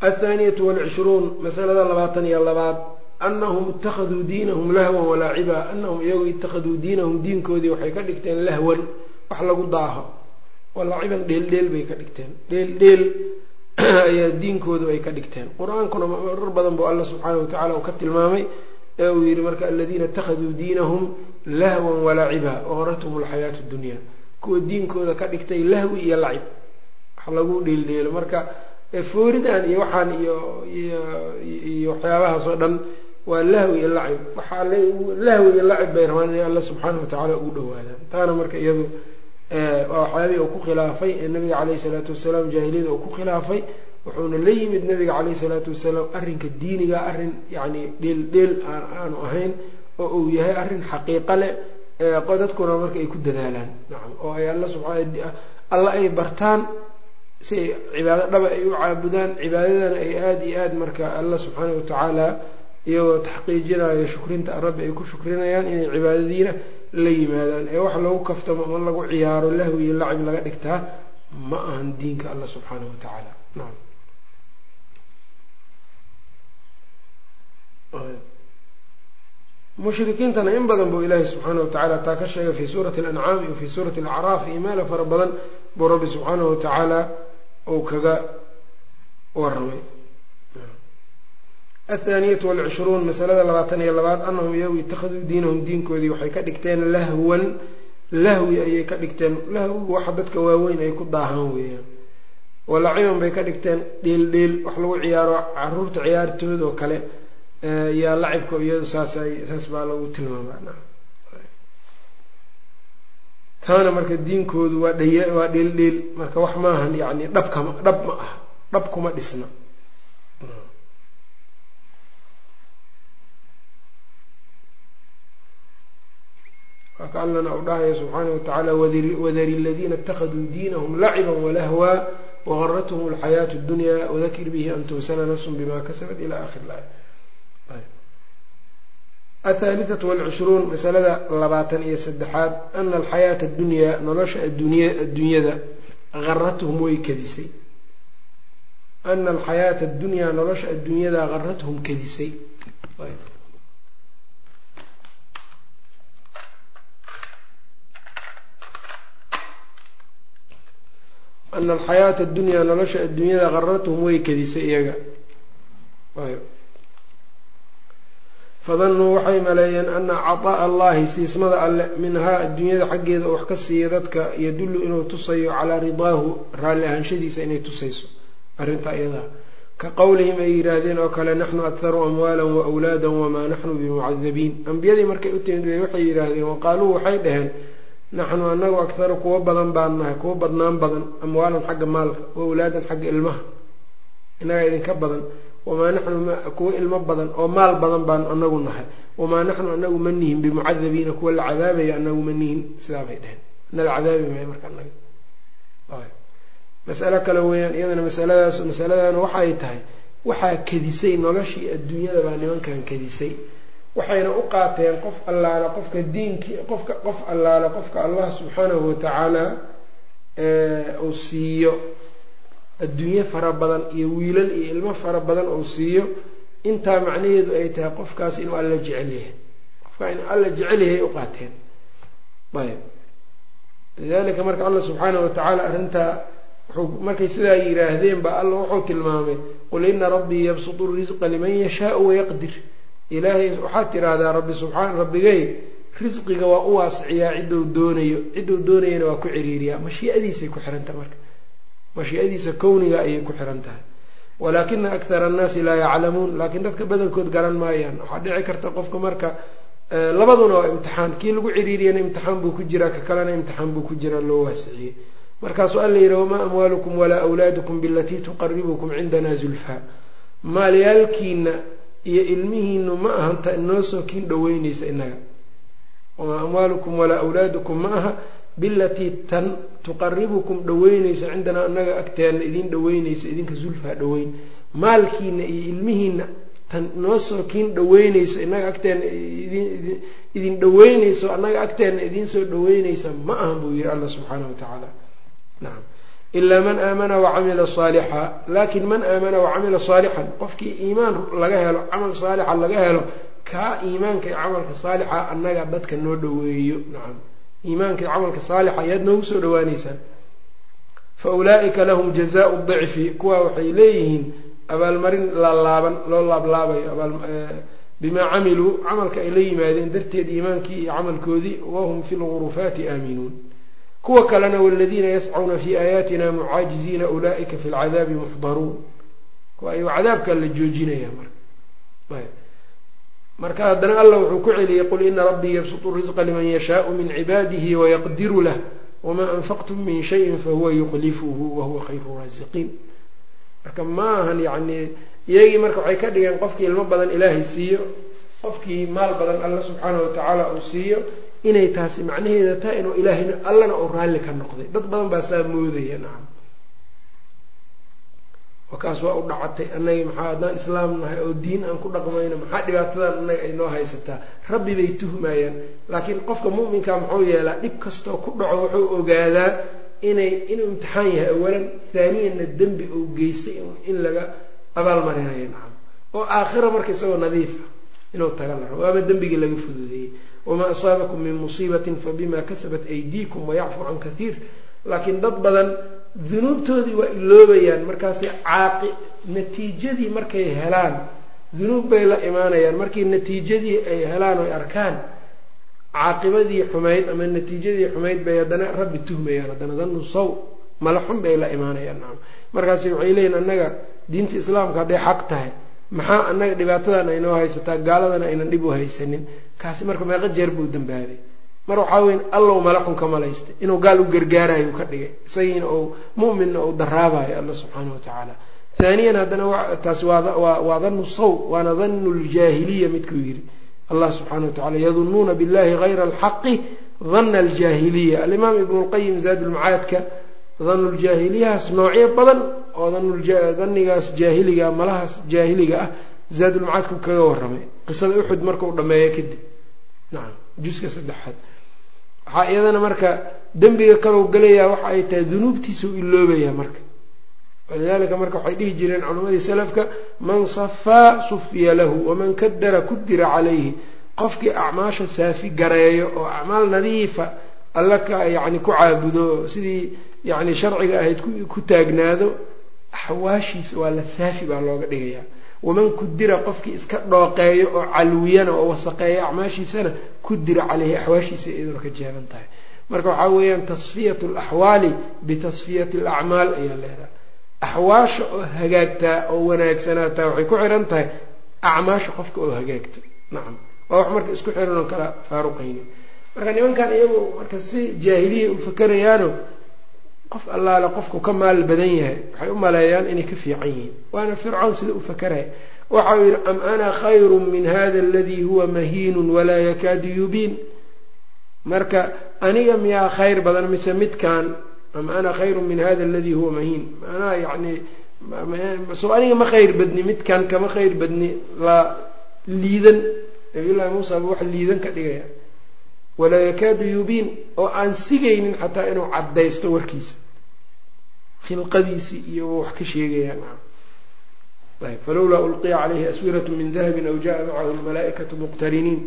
athaaniyatu walcishruun masalada labaatan iyo labaad anahum ittakhaduu diinahum lahwan walaaciba anahum iyagu ittakhaduu diinahum diinkoodii waxay ka dhigteen lahwan wax lagu daaho walaaciban dheeldheel bay ka dhigteen. Dheeldheel ayaa diinkoodu ay ka dhigteen. Qur'aankuna marar badan buu alla subxaana watacala uu ka tilmaamay ee uu yihi marka aladiina ittakhaduu diinahum lahwan walaciba waqarathum alxayaatu dunya. Kuwa diinkooda ka dhigtay lahwi iyo lacib. Wax lagu dheeldheelo marka fooridan iyo waxaan iyo iyo waxyaabahaas oo dhan waa lahwi iyo lacib. Waxaa lahwi iyo lacib bay rabaan inay alla subxaana watacaala ugu dhawaadaan taana marka iyadu waa waxyaabihii uu ku khilaafay ee nabiga caleyhi salaatu wasalaam jaahiliyada uu ku khilaafay wuxuuna la yimid nabiga caleyhi salaatu wasalaam arrinka diiniga arrin yacni dheel dheel aanu ahayn oo uu yahay arrin xaqiiqo leh dadkuna marka ay ku dadaalaan. Nacam oo ay alla subaa alla ay bartaan si ay cibaado dhaba ay u caabudaan cibaadadana ay aada iyo aada marka alla subxaana watacaala iyagoo taxqiijinayo shukrinta rabbi ay ku shukrinayaan inay cibaadadiina la yimaadaan ee wax lagu kaftamo ama lagu ciyaaro lahwi iyo lacib laga dhigtaa ma ahan diinka alla subxaana wa tacaala nacam mushrikiintana in badan buu ilaahi subxaana watacaala taa ka sheegay fi suurati alancaam iyo fi suurati alacraaf iyo meelo fara badan buu rabbi subxaana wa tacaala uu kaga waramay athaaniyatu walcishruun masalada labaatan iyo labaad anahum iyagu ittakhaduu diinahum diinkoodii waxay ka dhigteen lahwan lahwi ayay ka dhigteen lahwigu waxa dadka waaweyn ay ku daahaan weeyaan walaciban bay ka dhigteen dheel wax lagu ciyaaro carruurta ciyaartooda oo kale yaa lacibka iyadu saasay saas baa lagu tilmaamaa taana marka diinkoodu waa dhaya waa dheel marka wax maahan yani dhabkama dhab ma aha dhab kuma dhisna waa ka allana u dhahaya subxaana watacaala wadari aladiina اtakaduu diinahum laciba walahwa wagarathum alxayaatu اdunya wadakir bihi an tuusala nafsun bima kasabat ila akhir laaya athaalithatu walcushruun masalada labaatan iyo saddexaad ana alxayaata addunyaa nolosha addunyada garathum way kadisay. Ana alxayaata addunyaa nolosha adduunyada garathum kadisay ana alxayaata addunyaa nolosha adduunyada garathum way kadisay iyaga fadannuu waxay maleeyeen ana caطaa'a allahi siismada alle minhaa adduunyada xaggeeda wax ka siiya dadka yadullu inuu tusayo calaa ridaahu raalli ahaanshadiisa inay tusayso arrintaa iyadaa ka qowlihim ay yidhaahdeen oo kale naxnu akharu amwaalan wa awlaadan wamaa naxnu bimucadabiin ambiyadii markay u timid bay waxay yidhaahdeen waqaaluu waxay dhaheen naxnu anagu akharu kuwo badan baan nahay kuwo badnaan badan amwaalan xagga maalka wa awlaadan xagga ilmaha. Inagaa idinka badan. Wamaa naxnu kuwo ilmo badan oo maal badan baanu anagu nahay. Wamaa naxnu anagu ma nihin bimucadabiina kuwa la cadaabaya anagu ma nihin. Sidaa bay dheheen nala cadaabi maayo marka anaga masalo kale weeyaan iyadana masaladaas masaladana waxay tahay waxaa kadisay noloshii adduunyada baa nimankan kadisay waxayna u qaateen qof allaale qofka diinkii qofka qof allaale qofka allah subxaanahu watacaala uu siiyo. Adduunye fara badan iyo wiilal iyo ilmo fara badan uu siiyo. Intaa macnaheedu ay tahay qofkaas inuu alla jecel yahay. Qofkaa inuu alla jecel yahay u qaateen. Ayb. Lidalika marka allah subxaanahu watacaala arrintaa markay sidaa yidhaahdeen ba alla wuxuu tilmaamay qul ina rabbii yabsutu risqa liman yashaau wayaqdir ilaahay waxaad tiraahdaa rabbi subxaan rabbigay risqiga waa u waasiciyaa cidduu doonayo cidduu doonayana waa ku ciriiriyaa. Mashiiadiisay ku tahay marka. Mashiiadiisa kowniga ayay ku xihan tahay. Walaakina akthara annaasi laa yaclamuun laakiin dadka badankood garan maayaan. Waxaa dhici karta qofka marka labaduna waa imtixaan. Kii lagu ciriiriyana imtixaan buu ku jiraa ka kalena imtixaan buu ku jiraa loo waasiciyey markaasuu alla yidhi wamaa amwaalukum walaa awlaadukum bilatii tuqaribukum cindana zulfaa. Maalyaalkiina iyo ilmihiinu ma ahanta inoo soo kiin dhoweyneysa inaga wamaa amwaalukum walaa awlaadukum ma aha bilatii tan tuqaribukum dhoweyneysa cindanaa anaga agteena idin dhoweyneysa idinka zulfaa dhoweyn. Maalkiina iyo ilmihiina tan inoo soo kiin dhoweyneysa inaga agteena idin dhoweyneyso annaga agteena idin soo dhoweyneysa ma ahan buu yihi alla subxaanahu watacaala nacam ilaa man aamana wacamila saalixa laakin man aamana wacamila saalixan qofkii iimaan laga helo camal saalixa laga helo kaa iimaanka camalka saalixa annaga dadka noo dhoweeyo nacam iimaanka iyo camalka saalixa ayaad noogu soo dhawaaneysaan fa ulaa'ika lahum jazaau dicfi kuwaa waxay leeyihiin abaalmarin laalaaban loo laablaabayo bimaa camiluu camalka ay la yimaadeen darteed iimaankii iyo camalkoodii wahum fi lgurufaati aaminuun kuwa kalena waladiina yascuuna fi aayaatina mucaajiziina ulaa'ika fi lcadaabi muxdaruun. Kuwa ayuu cadaabkaa la joojinaya marka. Marka haddana allah wuxuu ku celiyey qul ina rabbii yabsutu risqa liman yashaau min cibaadihi wayaqdiru lah wamaa anfaqtum min shayin fahuwa yukhlifuhu wahuwa khayru raasiqiin marka ma ahan yacni iyagii marka waxay ka dhigeen qofkii ilmo badan ilaahay siiyo qofkii maal badan alla subxaanahu watacaala uu siiyo inay taasi macnaheeda tahay inuu ilaahayna allana uu raalli ka noqday. Dad badan baa saa moodaya nacam. Wakaas waa u dhacatay annaga maxaa haddaan islaam nahay oo diin aan ku dhaqmayno maxaa dhibaatadan annaga ay noo haysataa? Rabbi bay tuhmayaan laakiin qofka mu'minka muxuu yeelaa dhib kastoo ku dhaco wuxuu ogaadaa inay inuu imtixaan yahay awalan haaniyanna dembi uu geystay in laga abaalmarinayo nacam. Oo aakhira marka isagoo nadiifa inuu taga la waaba dembigii laga fududeeyey wamaa asaabakum min musiibatin fabima kasabat aydiikum wayacfu can kathiir laakiin dad badan dunuubtoodii waa iloobayaan markaasi caaqi natiijadii markay helaan dunuub bay la imaanayaan. markii natiijadii ay helaan oy arkaan caaqibadii xumayd ama natiijadii xumayd bay haddana rabbi tuhmayaan. haddana danu saw mala xun bay la imaanayaan. nacam markaasi waxay leeyihiin annaga diinta islaamka hadday xaq tahay maxaa annaga dhibaatadan aynoo haysataa gaaladana aynan dhib u haysanin kaasi marka meeqa jeer buu dambaabay mar waxaa weyn allow mala xun ka inuu gaal u gargaarayo ka dhigay. Isagiina uu mu'minna uu daraabayo alla subxaana wa tacaala. Haaniyan haddana taasi waa danu saw waana danu ljaahiliya midkuu yidhi allah subxaana wa tacala yadunuuna billahi hayra alxaqi dana aljaahiliya. Alimaam ibnu lqayim zaad ulmacaadka danuljaahiliyahaas noocyo badan oo danigaas jaahiliga malahaas jaahiliga ah zaadulmacaadku kaga warramay. Qisada uxud markau dhameeyo kadib nacam juska saddexaad. Waxaa iyadana marka dembiga kalau galayaa waxa ay tahay dunuubtiisau iloobayaa marka. Walidalika marka waxay dhihi jireen culammadii salafka man safaa sufiya lahu waman kadara kudira calayhi. Qofkii acmaasha saafi gareeyo oo acmaal nadiifa alla ka yani ku caabudo sidii yani sharciga ahayd ku taagnaado axwaashiisa waa la saafi baa looga dhigayaa waman kudira qofkii iska dhooqeeyo oo calwiyana oo wasaqeeya acmaashiisana kudira caleyhi axwaashiisa iyaduna ka jeeban tahay. Marka waxaa weeyaan tasfiyat alaxwaali bitasfiyati alacmaal ayaa leedaha axwaasha oo hagaagtaa oo wanaagsanaataa waxay ku xihan tahay acmaasha qofka oo hagaagto nacam. Waa wax marka isku xiran kala faaruqayni. Marka nimankan iyagu marka si jaahiliya u fakerayaano qof allaale qofku ka maal badan yahay waxay u maleeyaan inay ka fiican yihiin. Waana fircoon sida u fakeraya waxau yidhi am ana khayru min hada aladii huwa mahiinun walaa yakaadu yubiin. Marka aniga miyaa khayr badan mise midkan am ana khayru min hada aladii huwa mahiin? Manaa yani so aniga ma khayr badni midkan kama khayr badni la liidan. Nabiyullahi muusa ba wax liidan ka dhigaya walaa yakaadu yubiin oo aan sigaynin xataa inuu caddaysto warkiisa. Khilqadiisii iyo wax ka sheegayaan ayb falowlaa ulqiya calayhi aswirat min dahabin aw jaءa macahu lmalaa'ikatu muqtariniin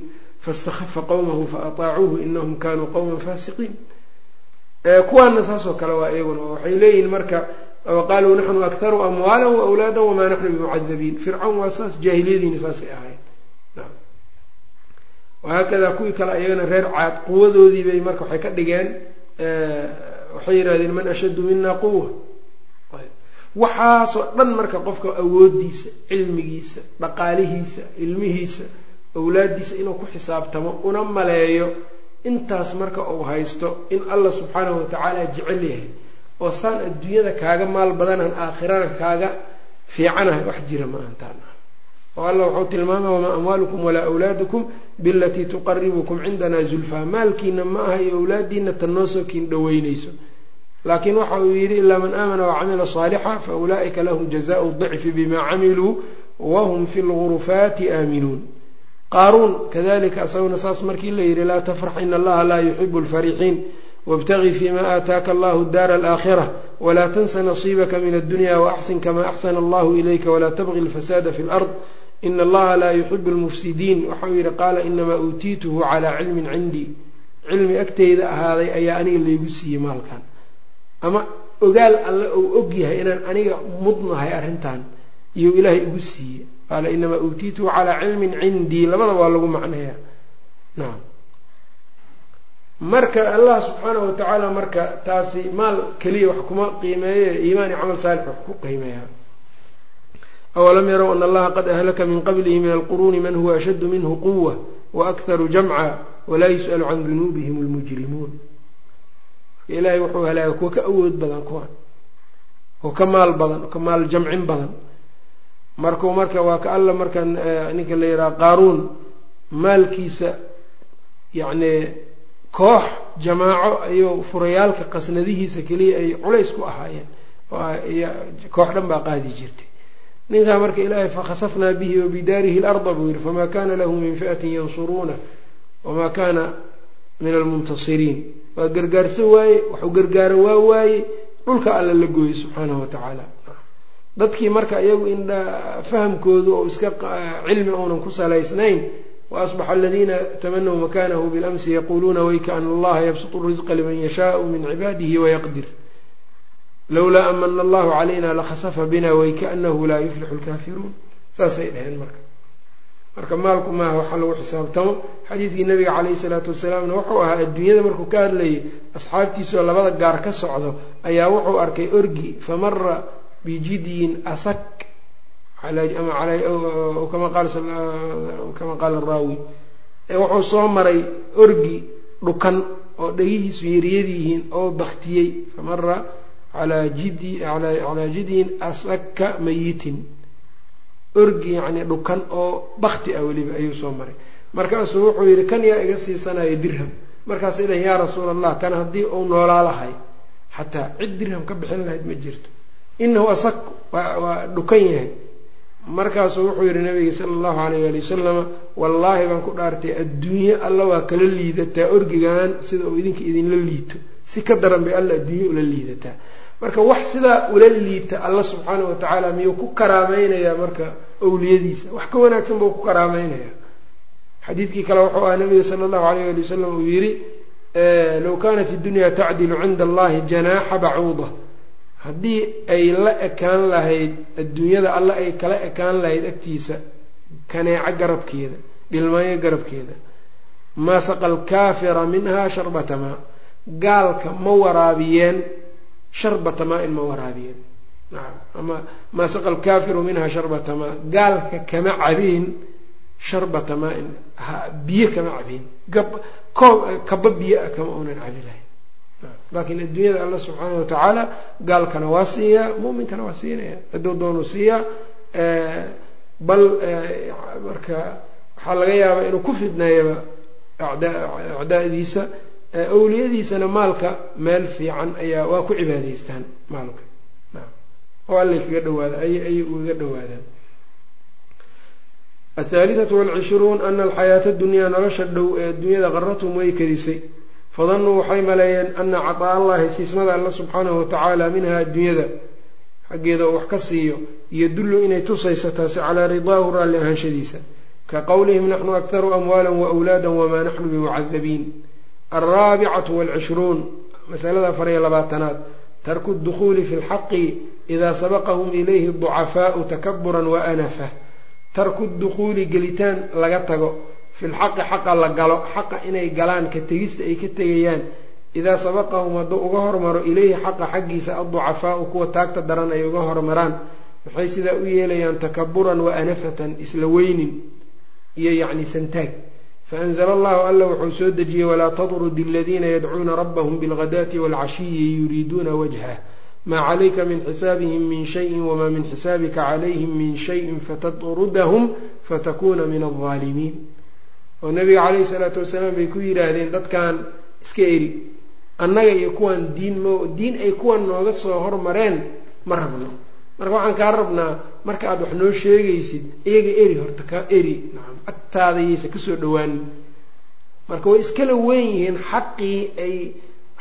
faاstakhafa qowmahu faataacuuhu inahum kanuu qowma faasiqiin. Kuwaana saasoo kale waa iyaguna waxay leeyihiin marka waqaaluu naxnu akharu amwaala waawlaada wamaa naxnu bimucadabiin fircawn waa saas jaahiliyadiina saasay ahayn wahaakadaa kuwii kale ayagana reer caad quwadoodii bay marka waxay ka dhigeen waxay yidhahdeen man ashaddu mina quwa waxaasoo dhan marka qofka awoodiisa cilmigiisa dhaqaalihiisa ilmihiisa awlaaddiisa inuu ku xisaabtamo una maleeyo intaas marka uu haysto in allah subxaanahu watacaala jecel yahay oo saan adduunyada kaaga maal badanaan aakhirana kaaga fiicanahay wax jira ma ahantaan oo alla wuxuu tilmaamay wamaa amwaalukum walaa awlaadukum bilatii tuqaribukum cindana zulfaa maalkiina ma aha iyo awlaadiina tan noosoo kiin dhaweynayso laakiin waxa uu yidhi ilaa man aamana wacamila saalixa fa ulaa'ika lahum jazaau dicfi bima camiluu wahum fi lgurufaati aaminuun. Qaaruun kadalika asaguna saas markii la yidhi laa tafrax ina allaha laa yuxibu lfarixiin wاbtagi fima aataaka allahu daara alaakhira wla tansa nasiibaka min addunya waaxsin kama axsana allahu ilayka walaa tabgi lfasaada fi lard ina allaha laa yuxibu lmufsidiin waxau yidhi qaala inamaa uutiituhu calaa cilmin cindii cilmi agteyda ahaaday ayaa aniga laygu siiyey maalkan ama ogaal alle ou og yahay inaan aniga mudnahay arrintan iyo ilaahay igu siiyey qaala inamaa uutiituhu calaa cilmin cindii labada waa lagu macnaya naam marka allah subxaanahu watacaala marka taasi maal keliya wax kuma qiimeeye iimaan iyo camal saalix wax ku qiimeeya awalam yarow ana allaha qad ahlaka min qablihi min alquruuni man huwa ashaddu minhu quwa waakharu jamca walaa yus'alu can dunuubihim lmujrimuun ilaahay wuxuu halaagay kuwa ka awood badan kuwan oo ka maal badan oo ka maal jamcin badan markuu marka waa ka alla marka ninka la yidhaha qaaruun maalkiisa yacni koox jamaaco iyo furayaalka qasnadihiisa keliya ay culays ku ahaayeen koox dhan baa qaadi jirtay ninkaa marka ilaahay fakhasafnaa bihi wa bidaarihi larda buu yihi famaa kana lahu min fi'atin yansuruuna wamaa kana min almuntasiriin waa gargaarso waaye waxuu gargaaro waa waaye dhulka alla la gooyey subxaanahu watacaala dadkii marka iyagu in fahamkoodu oo iska cilmi uunan ku salaysnayn waasbaxa aladiina tamanaw makanahu bilamsi yaquuluuna wayka ana allaha yabsutu risqa liman yashaau min cibaadihi wayaqdir lowlaa amana allahu calayna lakhasafa bina waykaanahu laa yuflixu lkaafiruun saasay dheheen marka marka maalku maaha waxaa lagu xisaabtamo xadiidkii nabiga calayhi salaatu wasalaamna wuxuu ahaa adduunyada markuu ka hadlayay asxaabtiisuoo labada gaar ka socdo ayaa wuxuu arkay orgi famara bijidyin asak kama qaala raawi wuxuu soo maray orgi dhukan oo dhegihiisu yaryaryihiin oo baktiyey famara calaa jidyin asaka mayitin orgi yacni dhukan oo bakti ah weliba ayuu soo maray markaasuu wuxuu yidhi kan yaa iga siisanaya dirham markaasay dhaheen yaa rasuula allah kan haddii uu noolaa lahay xataa cid dirham ka bixin lahayd ma jirto inahu asak waa dhukan yahay markaasuu wuxuu yihi nabiga sala allahu alayh ali wasalama wallaahi baan ku dhaartay adduunye alla waa kala liidataa orgigan sida uu idinka idinla liito si ka daran bay alla adduunye ula liidataa marka wax sidaa ula liita alla subxaana wa tacaala miyuu ku karaameynayaa marka awliyadiisa? Wax ka wanaagsan buu ku karaameynayaa xadiidkii kale wuxuu ah nabiga sala allahu alayh ali wasalam uu yidhi low kanat iddunya tacdilu cinda allahi janaaxa bacuuda haddii ay la ekaan lahayd adduunyada alle ay kala ekaan lahayd agtiisa kaneeco garabkeeda dhilmaayo garabkeeda maa saqa alkaafira minha sharbata maa? Gaalka ma waraabiyeen sharbata maa-in ma waraabiyeen nacam ama maa saqa alkaafiru minha sharbata maa gaalka kama cabeen sharbata maa-in biyo kama cabeen kaba biyo ah kama unan cabi lahayn laakiin adduunyada alla subxaana wa tacaala gaalkana waa siiyaa muminkana waa siinaya cidduu doonuu siiyaa bal marka waxaa laga yaabaa inuu ku fidneeyaba acdaadiisa awliyadiisana maalka meel fiican ayaa waa ku cibaadaystaan maalka. Oo allay kaga dhawaada ay ayay ugaga dhawaadaan athaalithatu walcishruun ana alxayaata dunyaa nolosha dhow ee adduunyada qaratum way kadisay fadanuu waxay maleeyeen ana cataa allahi siismada alla subxaanahu watacaala minha adduunyada xaggeeda oo wax ka siiyo yodullu inay tusayso taasi calaa ridaahu raalli ahaanshadiisa ka qowlihim naxnu akharu amwaala waawlaada wamaa naxnu bimucadabiin alraabicatu walcishruun masalada afar iyo labaatanaad tarku dukhuuli fi lxaqi idaa sabaqahum ilayhi ducafaau takaburan wa anafa tarku dukhuuli gelitaan laga tago fi lxaqi xaqa la galo xaqa inay galaan ka tegista ay ka tegayaan idaa sabaqahum hadduu uga hormaro ilayhi xaqa xaggiisa adducafaau kuwa taagta daran ay uga hormaraan maxay sidaa u yeelayaan takaburan wa anafatan isla weynin iyo yacni santaag faanzla allahu alla wuxuu soo dejiyey walaa tadrudi aladiina yadcuuna rabbahum bilghadaati waalcashiyi yuriiduuna wajhah maa calayka min xisaabihim min shayin wamaa min xisaabika calayhim min shayin fatadrudahum fatakuuna min aldaalimiin oo nabiga caleyhi salaatu wasalaam bay ku yidhaahdeen dadkan iska eri annaga iyo kuwan diin m diin ay kuwan nooga soo hormareen ma rabno marka waxaan kaa rabnaa marka aad wax noo sheegaysid iyaga eri horta ka eri. Nacam agtaadayaysa ka soo dhawaanin marka way iskala weyn yihiin xaqii ay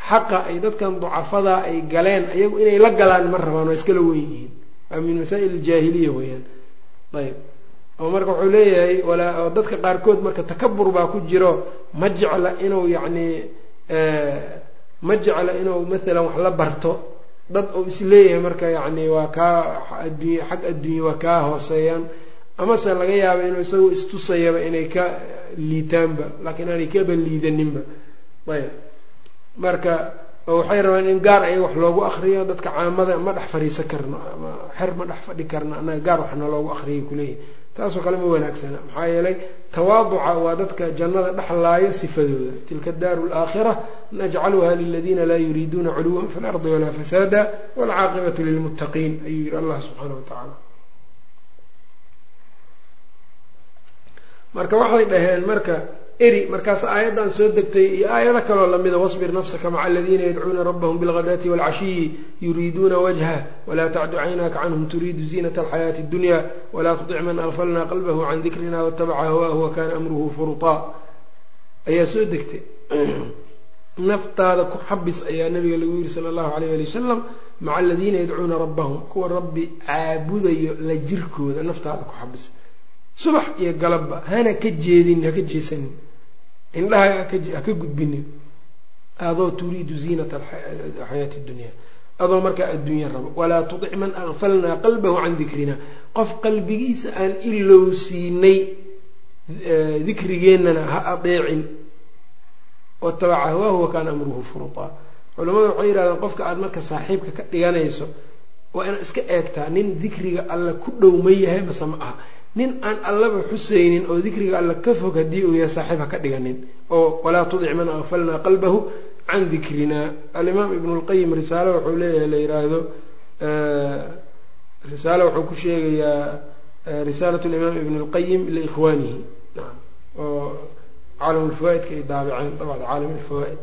xaqa ay dadkan ducafada ay galeen ayagu inay la galaan ma rabaan waa iskala weyn yihiin. Waa min masaa'il aljaahiliya weeyaan. Ayb oo marka wuxuu leeyahay walaa dadka qaarkood marka takabur baa ku jiro ma jecla inuu yacni ma jecla inuu maalan wax la barto dad uu is leeyahay marka yacni waa kaa adduunya xag adduunya waa kaa hooseeyaan. Amase laga yaaba inuu isagoo istusayaba inay ka liitaanba laakiin aanay kaba liidaninba. Ayb. Marka waxay rabaan in gaar ayaga wax loogu akriyo dadka caamada ma dhex fadhiisan karno ama xer ma dhex fadhi karno annaga gaar waxna loogu akriyay kuleeyahy taasoo kale ma wanaagsana maxaa yeelay tawaaduca waa dadka jannada dhexlaayo sifadooda. Tilka daaru laakhira najcaluha liladiina laa yuriiduuna culuwan fi lardi walaa fasaada waalcaaqibatu lilmuttaqiin. Ayuu yihi allah subxaana wa tacaala. Marka waxay dhaheen marka eri markaas aayaddan soo degtay iyo aayado kaloo lamida wasbir nafsaka maca aladiina yadcuuna rabbahum bilghadaati waalcashiyi yuriiduuna wajhah walaa tacdu caynaaka canhum turiidu ziinata alxayaati اdunya walaa tutic man agfalna qalbahu can dikrina watabaca hawaahu wakana amruhu furutaa ayaa soo degtay. Naftaada ku xabis ayaa nabiga lagu yiri sala allahu alayh ali wasalam maca aladiina yadcuuna rabbahum kuwa rabbi caabudayo la jirkooda naftaada ku xabis. Subax iyo galabba hana ka jeedin haka jeesanin indhaha haka gudbinin adoo turiidu ziinata xayaati dunya. Adoo markaa adduunya rabo walaa tudic man akfalnaa qalbahu can dikrina. Qof qalbigiisa aan ilowsiinay dikrigeennana ha adeecin. Watabaca hawaahu wakaana amruhu furutaa culamada waxay yidhahdeen qofka aada marka saaxiibka ka dhiganayso waa inaad iska eegtaa nin dikriga alla ku dhow ma yahay mase ma aha nin aan allaba xusaynin oo dikriga alla ka fog haddii uu yahay saaxiib ha ka dhiganin oo walaa tudic man akfalnaa qalbahu can dikrina alimaam ibnu lqayim risaalo wuxuu leeyahay la yiraahdo risaalo wuxuu ku sheegayaa risaalat limaam ibn lqayim liikhwaanihi oo caalam lfawaaidka ay daabiceen dabcda caalam lfawaaid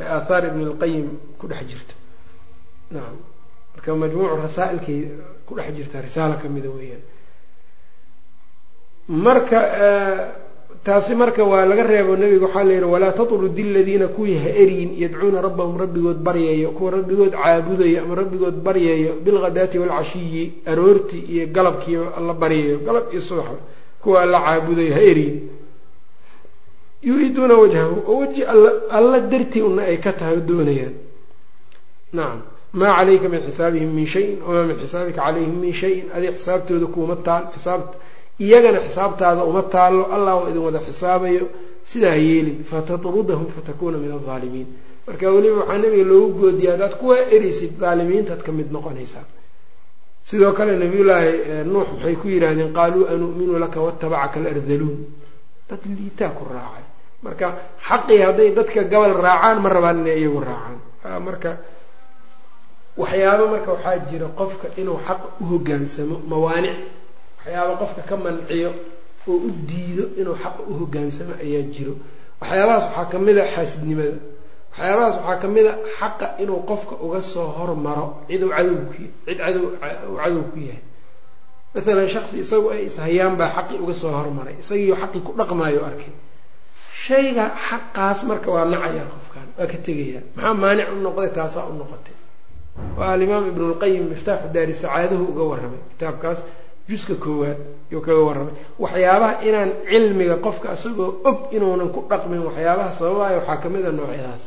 ee aathaar ibn lqayim ku dhex jirto nacam marka majmuucu rasaa'ilkay ku dhex jirtaa risaalo kamida weeyaan marka taasi marka waa laga reebo nebiga waxaa la yidhi walaa tatrudi aladiina kuwii ha eryin yadcuuna rabbahum rabbigood baryayo kuwa rabbigood caabudayo ama rabbigood baryayo bilghadaati waalcashiyi aroortii iyo galabkii alla baryayo galab iyo subax kuwa alla caabudayo ha eryin yuriiduuna wajhahu oo weji alla dartii una ay ka tahay doonayaan. Nacam maa calayka min xisaabihim min shayin wamaa min xisaabika calayhim min shayin adig xisaabtooda kuuma taal xisaab iyagana xisaabtaada uma taallo allah idin wada xisaabayo sidaa yeelin fatatrudahum fatakuuna min aldaalimiin marka weliba waxaa nabiga loogu goodiya haddaad kuwaa ereysid daalimiintaad ka mid noqonaysaa. Sidoo kale nabiyullaahi nuux maxay ku yidhaahdeen qaaluu anu'minu laka watabacaka alardaluun dad liitaa ku raacay. Marka xaqii hadday dadka gabal raacaan ma rabaan inay iyagu raacaan. Marka waxyaaba marka waxaa jira qofka inuu xaq u hogaansamo mawaanic waxyaaba qofka ka manciyo oo u diido inuu xaq u hogaansamo ayaa jiro. Waxyaabahaas waxaa ka mid a xaasidnimada. Waxyaabahaas waxaa ka mid a xaqa inuu qofka uga soo hormaro ciduu cadowku cid cadow cadow ku yahay. Maalan shaksi isagu ay ishayaan baa xaqii uga soo hormaray. Isagiiyo xaqii ku dhaqmaayo arkay. Shayga xaqaas marka waa nacayaa qofkan waa ka tegayaa. Maxaa maanic u noqday? Taasaa u noqotay. Waa alimaam ibnulqayim miftaaxu daari sacaadahu uga warramay kitaabkaas juska koowaad yuu kaga warramay waxyaabaha inaan cilmiga qofka isagoo og inuunan ku dhaqmin waxyaabaha sababaayo waxaa ka mid a noocyadaas.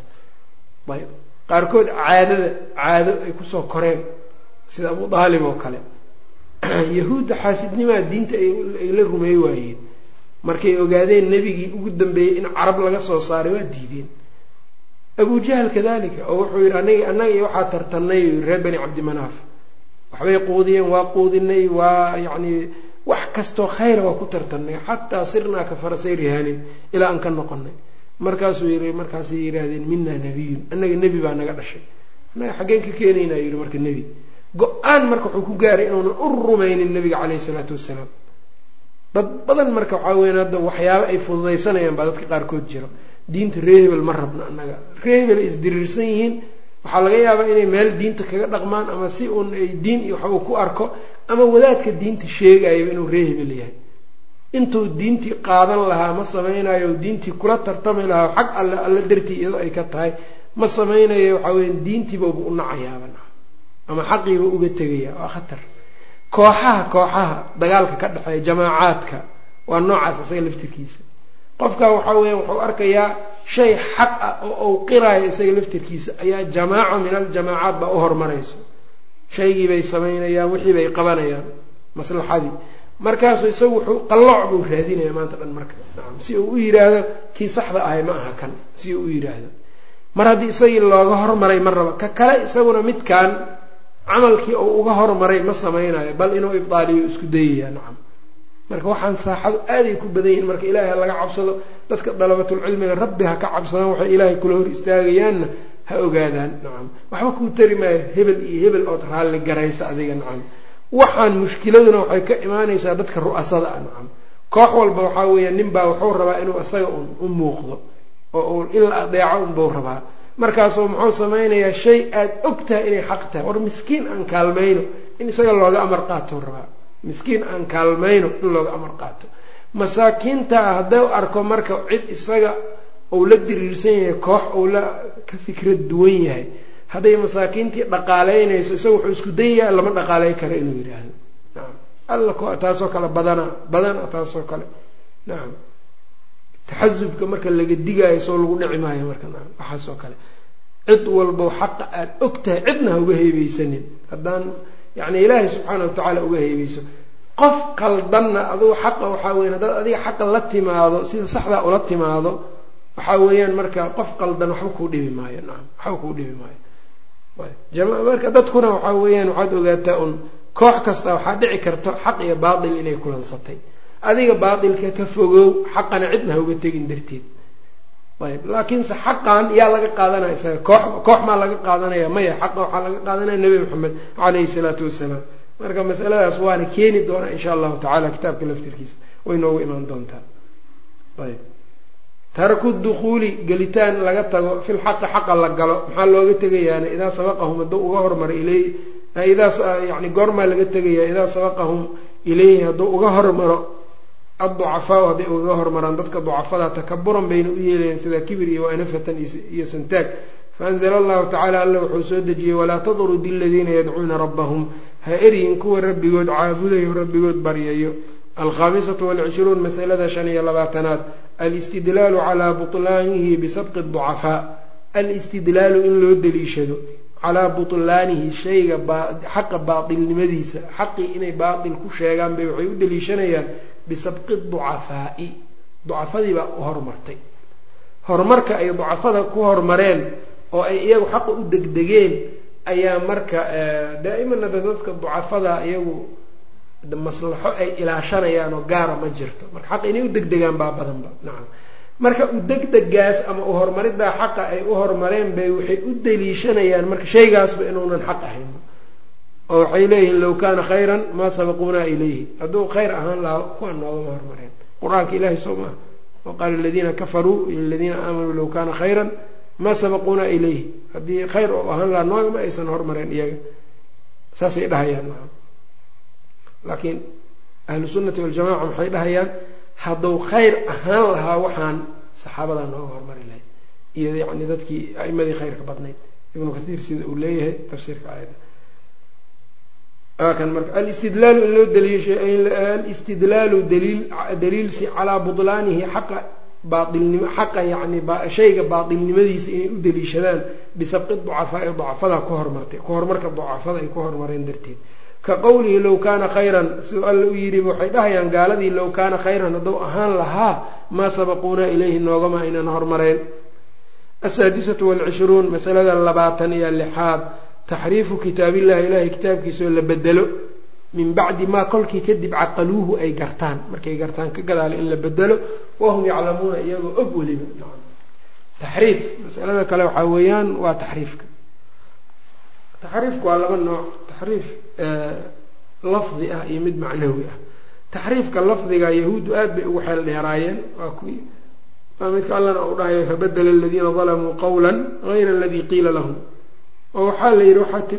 Ayb qaarkood caadada caado ay ku soo koreen sida abu daalib oo kale. Yahuudda xaasidnimaa diinta ay la rumeey waayeen markay ogaadeen nebigii ugu dambeeyey in carab laga soo saaray waa diideen. Abu jahl kadalika oo wuxuu yidhi aniga annaga iyo waxaa tartanay reer bani cabdimanaaf waxbay quudiyeen waa quudinay waa yacni wax kastoo khayra waa ku tartanay xataa sirnaa ka farasay rihaanin ilaa aan ka noqonay markaasuu yii markaasay yidhaahdeen minaa nabiyun. Annaga nebi baa naga dhashay. Annaga xaggeen ka keenaynaa yidhi marka nebi. Go'aan marka wuxuu ku gaaray inuunan u rumaynin nebiga caleyhi isalaatu wassalaam. Dad badan marka waxaa weyan hadda waxyaaba ay fududaysanayaan baa dadka qaarkood jiro. Diinta ree hebel ma rabna annaga. Ree hebel ay isdiriirsan yihiin waxaa laga yaabaa inay meel diinta kaga dhaqmaan ama si uun ay diin iyo wax uu ku arko ama wadaadka diinta sheegayaba inuu ree hebel yahay. Intuu diintii qaadan lahaa ma samaynayo diintii kula tartami lahaa xag alle alla dartii iyadoo ay ka tahay ma samaynayo waxaa weya diintiibauba u nacayaaba ama xaqiiba uga tegaya waa khatar. Kooxaha kooxaha dagaalka ka dhexeeya jamaacaadka waa noocaas isaga laftirkiisa. Qofka waxaa weya wuxuu arkayaa shay xaq ah oo uu qiraayo isaga laftirkiisa ayaa jamaaca min aljamaacaat baa u hormarayso. Shaygii bay samaynayaan wixii bay qabanayaan. Maslaxadii. Markaasuu isagu wuxuu qallooc buu raadinaya maanta dhan marka. Nacam si uu u yidhaahdo kii saxda ahay ma aha kan si uu u yidhaahdo mar haddii isagii looga hormaray ma raba. Ka kale isaguna midkan camalkii uu uga hormaray ma samaynayo bal inuu ibdaaliyo isku dayaya nacam marka waxaan saaxadu aaday ku badan yihiin marka ilaahay ha laga cabsado dadka dalabatulcilmiga rabbi ha ka cabsadaan waxay ilaahay kula hor istaagayaanna ha ogaadaan. Nacam waxba kuu tari maayo hebel iyo hebel ood raalli garaysa adiga nacam waxaan mushkiladuna waxay ka imaanaysaa dadka ru'asada ah nacam koox walba waxaa weeya nin baa wuxuu rabaa inuu isaga un u muuqdo oo in la adeeco unbuu rabaa. Markaasuu muxuu samaynayaa shay aada og tahay inay xaq tahay. War miskiin aan kaalmayno in isaga looga amar qaatou rabaa miskiin aan kaalmayno in looga amar qaato. Masaakiintaa haddau arko marka cid isaga uu la diriirsan yahay koox uu la ka fikrad duwan yahay hadday masaakiintii dhaqaaleynayso isaga wuxuu isku dayayaa lama dhaqaaley karo inuu yidhaahdo. Nacam alla ko taasoo kale badana badana taasoo kale. Nacam taxasubka marka laga digaayo soo lagu dhici maayo marka nacam waxaasoo kale. Cid walbow xaqa aada og tahay cidna ha uga heebeysanin haddaan yacni ilaahay subxaana wa tacaala uga heebeyso qof qaldanna adugu xaqa waxaa weyan haddaad adiga xaqa la timaado sida saxdaa ula timaado waxaa weeyaan marka qof qaldan waxba kuu dhibi maayo. Nacam waxba kuu dhibi maayo. Marka dadkuna waxaa weeyaan waxaad ogaataa un koox kasta waxaa dhici karto xaq iyo baatil inay kulansatay adiga baatilka ka fogow xaqana cidna ha uga tegin darteed laakiinse xaqan yaa laga qaadanaya isaga. Koox koox maa laga qaadanaya? Maya xaqa waxaa laga qaadanaya nebi maxamed caleyhi salaatu wasalaam marka masaladaas waana keeni doonaa insha allahu tacala kitaabka laftirkiisa. Way noogu imaan doontaa. Ayb. Taraku dukuuli gelitaan laga tago fil xaqi xaqa la galo. Maxaa looga tegayaana idaa sabaqahum hadduu uga hormaro iley idaa yani goormaa laga tegaya idaa sabaqahum ileyhi hadduu uga hormaro adducafaau hadday ugaga hormaraan dadka ducafada takaburan bayna u yeelayaan sida kibir iyo waanafatan iyo santaag. Faanzla allahu tacala alla wuxuu soo dejiyey walaa tadrudi aladiina yadcuuna rabbahum. Ha eryin kuwa rabbigood caabudayo rabbigood baryayo. Alkhaamisatu walcishruun masalada shan iyo labaatanaad. Alistidlaalu calaa butlaanihi bisabqi ducafaa alistidlaalu in loo deliishado calaa butlaanihi shayga xaqa baatilnimadiisa xaqii inay baatil ku sheegaan bay waxay u deliishanayaan bisabqi ducafaai. Ducafadii baa u horumartay. Horumarka ay ducafada ku horumareen oo ay iyagu xaqa u degdegeen ayaa marka daa'imana da dadka ducafada iyagu maslaxo ay ilaashanayaan oo gaara ma jirto. Marka xaqa inay u degdegaan baa badanba nacam. Marka u degdegaas ama u horumariddaa xaqa ay u horumareen bay waxay u deliishanayaan marka shaygaasba inuunan xaq ahayn oo waxay leeyihiin low kaana khayran maa sabaquunaa ilayhi. Hadduu khayr ahaan lahaa kuwa noogama hormareen. Qur'aanka ilahay soo maaha waqaala aladiina kafaruu liladiina aamanuu low kaana khayran maa sabaquunaa ilayhi. Haddii khayr oo ahaan lahaa noogama aysan hormareen iyaga. Saasay dhahayaan laakiin ahlu sunnati waljamaca maxay dhahayaan hadduu khayr ahaan lahaa waxaan saxaabadaa nooga hormari lahayd. Iyo yani dadkii a'imadii khayrka badnayd. Ibnu kathiir sida uu leeyahay tafsiirka aayadda kan marka alistidlaalu in loo daliisha alistidlaalu daliil daliilsi calaa butlaanihi xaqa baailnimo xaqa yani shayga baatilnimadiisa inay u daliishadaan bisabqi ducafaai ducafada ku hormartay ku horumarka ducafada ay ku horumareen darteed ka qowlihi low kaana khayran siduu alla u yidhi waxay dhahayaan gaaladii low kaana khayran hadduu ahaan lahaa maa sabaquunaa ilayhi noogama aynan hormareen asaadisatu walcishruun masalada labaatan iyo lixaad taxriifu kitaabillahi ilahay kitaabkiisaoo la bedelo min bacdi maa kolkii kadib caqaluuhu ay gartaan. Markay gartaan ka gadaala in la bedelo wahum yaclamuuna iyagoo og weliba. Taxriif masalada kale waxaa weeyaan waa taxriifka. Taxriifku waa laba nooc. Taxriif lafdi ah iyo mid macnawi ah. Taxriifka lafdiga yahuuddu aad bay ugu xeel dheeraayeen. Waa kuwii waa midka allana uu dhahayo fabadela aladiina dalamuu qawla gayra aladii qiila lahum oo waxaa la yidhi waat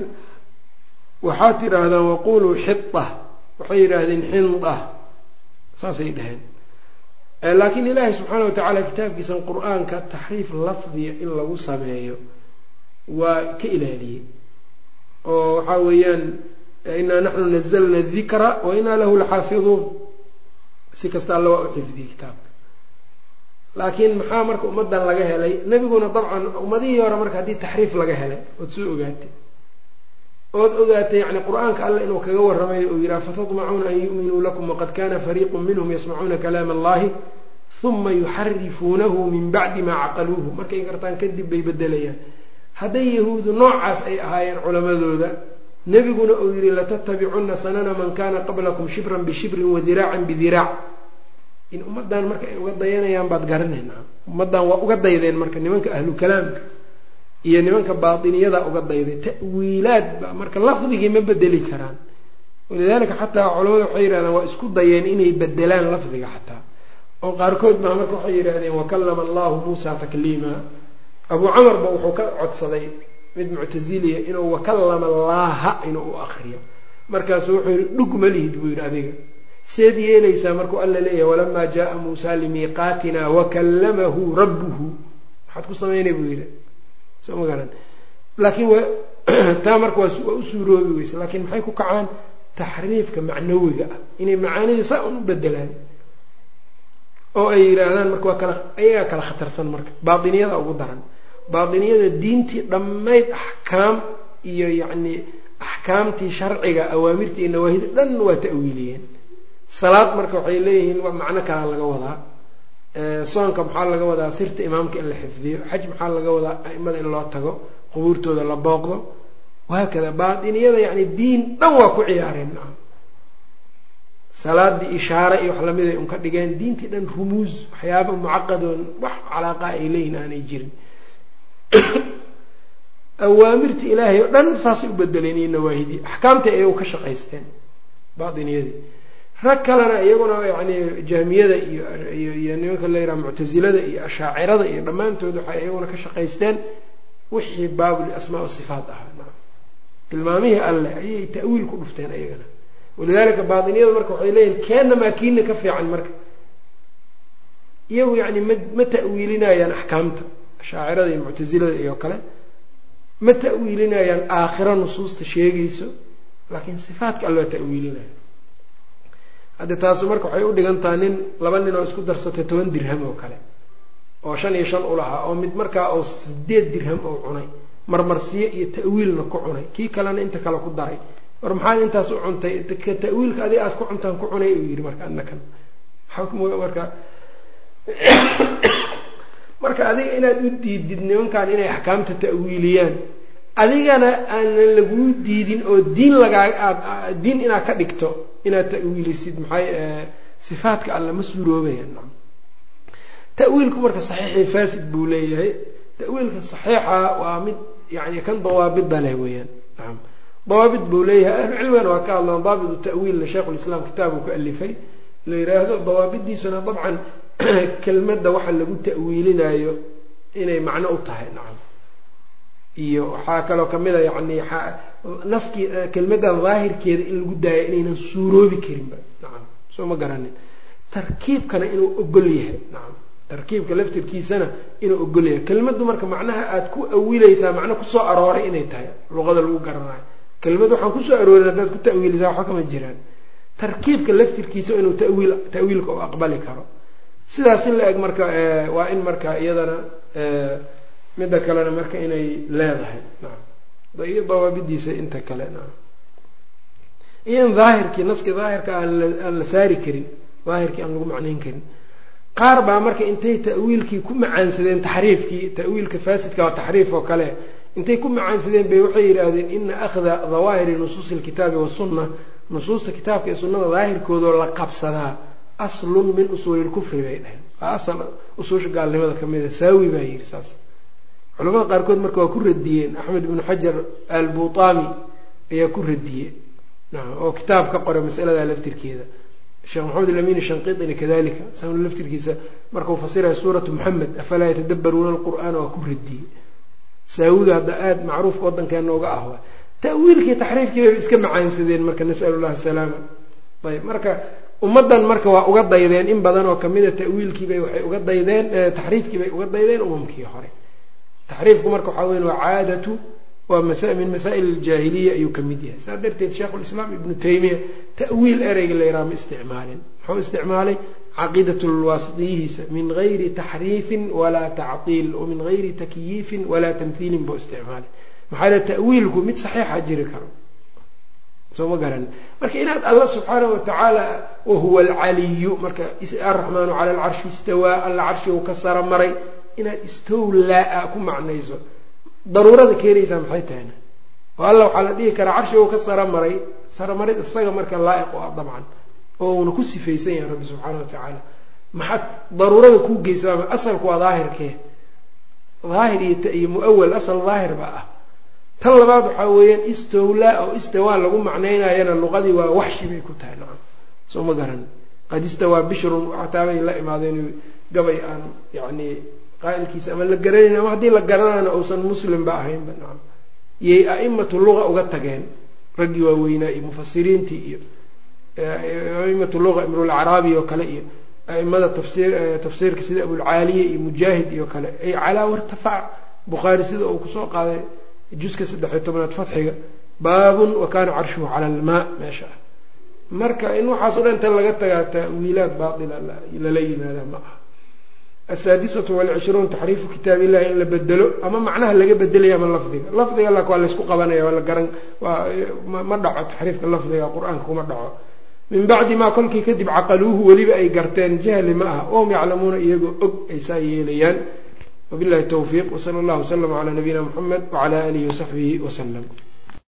waxaad tidhaahdaan waquluu xida waxay yidhaahdeen xinda. Saasay dhaheen. Laakiin ilaahay subxaana wa tacaala kitaabkiisan qur'aanka taxriif lafdiya in lagu sameeyo waa ka ilaaliyey. Oo waxaa weeyaan inaa naxnu nazalna dikra wa inaa lahu laxaafiduun. Si kasta alla waa u xifdiyey kitaabka laakiin maxaa marka ummadan laga helay? Nebiguna dabcan ummadihii hore marka haddii taxriif laga helay ood soo ogaatay. Ood ogaatay yani qur'aanka alla inuu kaga warramayo uu yidhaha fatadmacuuna an yu'minuu lakum waqad kana fariiqu minhum yasmacuuna kalaama allahi huma yuxarifuunahu min bacdi maa caqaluuhu. Markay gartaan kadib bay bedelayaan hadday yahuudu noocaas ay ahaayeen culamadooda nebiguna uu yidhi latattabicunna sanana man kana qablakum shibran bishibrin wadiraacan bidiraac in ummadan marka ay uga dayanayaan baad garanaynaa. Ummadan waa uga daydeen marka nimanka ahlu kalaamka iyo nimanka baatiniyada uga dayday. Ta'wiilaad ba marka lafdigii ma bedeli karaan. Walidalika xataa culamada waxay yihahdeen waa isku dayeen inay bedelaan lafdiga xataa. Oo qaarkood baa marka waxay yidhahdeen wakallama allahu muusa takliima abu camar ba wuxuu ka codsaday mid muctaziliya inuu wakallama allaaha inuu u akriyo markaasuu wuxuu yihi dhug ma lihid buu yidhi adiga seed yeelaysaa markuu alla leeyahay walamaa jaaa muusa limiiqaatina wakallamahu rabbuhu. Maxaad ku samaynay buu yidhi. Soo ma garan. Laakiin taa marka waa u suuroobi weyse. Laakiin maxay ku kacaan? Taxriifka macnawiga ah. Inay macaanida saa un u bedelaan oo ay yidhaahdaan marka waa kala ayagaa kala khatarsan marka. Baatiniyada ugu daran. Baatiniyada diintii dhammayd axkaam iyo yacni axkaamtii sharciga awaamirtii iyo nawaahida dhan waa ta'wiiliyeen salaad marka waxay leeyihiin macno kalaa laga wadaa. Soonka maxaa laga wadaa? Sirta imaamka in la xifdiyo. Xaj maxaa laga wadaa? Aimada in loo tago. Qubuurtooda la booqdo. Wahaakada baatiniyada yani diin dhan waa ku ciyaareen. Salaadii ishaare iyo wax la mid ay un ka dhigeen diintii dhan rumuus waxyaaba mucaqadoon wax calaaqa ay leeyihiin aanay jirin. Awaamirta ilaahay oo dhan saasay u bedeleen iyo nawaahidii. Axkaamtii ayagu ka shaqaysteen baatiniyadii rag kalena iyaguna yani jahmiyada iyo iyo nimanka la yidhaha muctasilada iyo ashaacirada iyo dhammaantood waxay iyaguna ka shaqaysteen wixii baabul asmaa sifaat ahaa tilmaamihii alleh ayay ta'wiil ku dhufteen iyagana. Walidaalika baatiniyadu marka waxay leeyihiin keenna maa kiina ka fiican marka. Iyagu yani ma ma ta'wiilinayaan axkaamta ashaacirada iyo muctasilada iyo kale. Ma ta'wiilinayaan aakhiro nusuusta sheegayso laakiin sifaatka alla waa hadda taasu marka waxay u dhigantaha nin laba nin oo isku darsatay toban dirham oo kale oo shan iyo shan u lahaa oo mid markaa oo sideed dirham oo cunay marmarsiyo iyo ta'wiilna ku cunay kii kalena inta kale ku daray. War maxaad intaas u cuntay? Ka ta'wiilka adi aad ku cuntaan ku cunay uu yidhi marka anakan marka. Marka adiga inaad u diidid nimankan inay axkaamta ta'wiiliyaan adigana aanan laguu diidin oo diin lagaa diin inaad ka dhigto inaad ta'wiilisid maxay sifaatka alla ma suuroobayaan ta'wiilku marka saxiixii fasid buu leeyahay. Ta'wiilka saxiixa waa mid yani kan dawaabida leh weeyaan naam dawaabid buu leeyahay. Ahlucilmigana waa ka hadlaan daabitu ta'wiilna sheikhulislaam kitaab uu ka alifay. La yiraahdo dawaabidiisuna dabcan kelmadda waxa lagu ta'wiilinayo inay macno u tahay nacam iyo waxaa kaloo ka mid a yani naskii kelmaddan daahirkeeda in lagu daaya inaynan suuroobi karinba nacam soo ma garanin. Tarkiibkana inuu ogol yahay. Nacam tarkiibka laftirkiisana inuu ogol yahay. Kelmaddu marka macnaha aada ku awilaysaa macno ku soo arooray inay tahay luqada lagu garanayo. Kelmad waxaan ku soo aroorin haddaad ku ta'wiilisaa waxba kama jiraan. Tarkiibka laftirkiisa inuu tawiil ta'wiilka u aqbali karo. Sidaas in la eg marka waa in marka iyadana midda kalena marka inay leedahay. Nacam iyo dawaabidiisa inta kale nacam iyo daahirkii naskii daahirka aan la saari karin daahirkii aan lagu macnayn karin. Qaar baa marka intay ta'wiilkii ku macaansadeen taxriifkii ta'wiilka faasidka waa taxriif oo kale intay ku macaansadeen bay waxay yidhaahdeen ina akhda dawaahiri nusuusi alkitaabi wasunna nusuusta kitaabka iyo sunnada daahirkoodoo la qabsadaa aslun min usuuli lkufri bay dhaheen. Waa asal usuusha gaalnimada ka mid a saawi baa yidhi saas culamada qaarkood marka waa ku radiyeen. Axmed ibnu xajar albutami ayaa ku radiyey oo kitaab ka qoray masalada laftirkeeda. Sheekh maxamed alamin shanqiطini kadalika isaguna laftirkiisa markau fasiraya suuratu moxamed afalaa yatadabbaruuna alqur'aana waa ku radiyey saawiga hadda aada macruufka waddankeena uga ah waa ta'wiilkii taxriifkii bay iska macaansadeen marka nas'al llah asalaama ayb marka ummaddan marka waa uga daydeen in badan oo kamida ta'wiilkiibay waxay uga daydeen taxriifkii bay uga daydeen umamkii hore taxriifku marka waxaa weya waa caadatu waa min masaa'il aljaahiliya ayuu ka mid yahay. Saas darteed sheikhulislaam ibnu taymiya ta'wiil ereyga la yaraha ma isticmaalin. Muxuu isticmaalay caqiidat lwaasitiyihiisa min gayri taxriifin walaa tactiil wa min takyiifin walaa tamhiilin buu isticmaalay. Maxaa ta'wiilku mid saxiixa jiri karo. Soo ma garan. Marka inaad alla subxaanahu watacaala wahuwa alcaliyu marka araxmaanu cala alcarshi istawaa alla carshigu ka sara maray inaad istowlaa ku macnayso. Daruurada keenaysaa maxay tahayna? Oo alla waxaa la dhihi karaa carshigu ka sara maray saramarid isaga marka laa-iq u ah dabcan oo uuna ku sifaysan yahay rabbi subxaana wa tacaala. Maxaad daruurada kuu geysa asalku waa daahirkee daahir iyo muawal asal daahir baa ah. Tan labaad waxaa weeyaan istowlaa oo istawaa lagu macnaynayana luqadii waa waxshi bay ku tahay nacam. Soo ma garan. Qad istawaa bishrun xataabay la imaadeen gabay aan yacni qaa'ilkiisa ama la garanayn ama haddii la garanayna uusan muslimba ahaynba nacam. Iyay a'imatu luga uga tageen raggii waaweynaa iyo mufasiriintii iyo aimatu luga imrulacraabi oo kale iyo aimada tafsir tafsiirka sida abulcaaliya iyo mujaahid iyo kale ay calaa wartafac. Bukhaari sida uu ku soo qaaday juska saddexiyo tobnaad fatxiga baabun wa kaana carshuhu cala almaa meesha. Ah marka in waxaas o dhan inta laga tagaa ta'wiilaad baatila lala yimaada ma aha asaadisatu walcishruun taxriifu kitaab illahi in la bedelo ama macnaha laga bedelaya ama lafdiga lafdiga waa laysku qabanaya waa la garan ma dhaco taxriifka lafdiga qur'aanka kuma dhaco min bacdi maa kolkii kadib caqaluuhu weliba ay garteen jahli ma aha wahum yaclamuuna iyagoo og ay saa yeelayaan wabillahi towfiiq wsala allahu waslama calaa nabiyina muxamed wacala aalihi wasaxbihi wasalam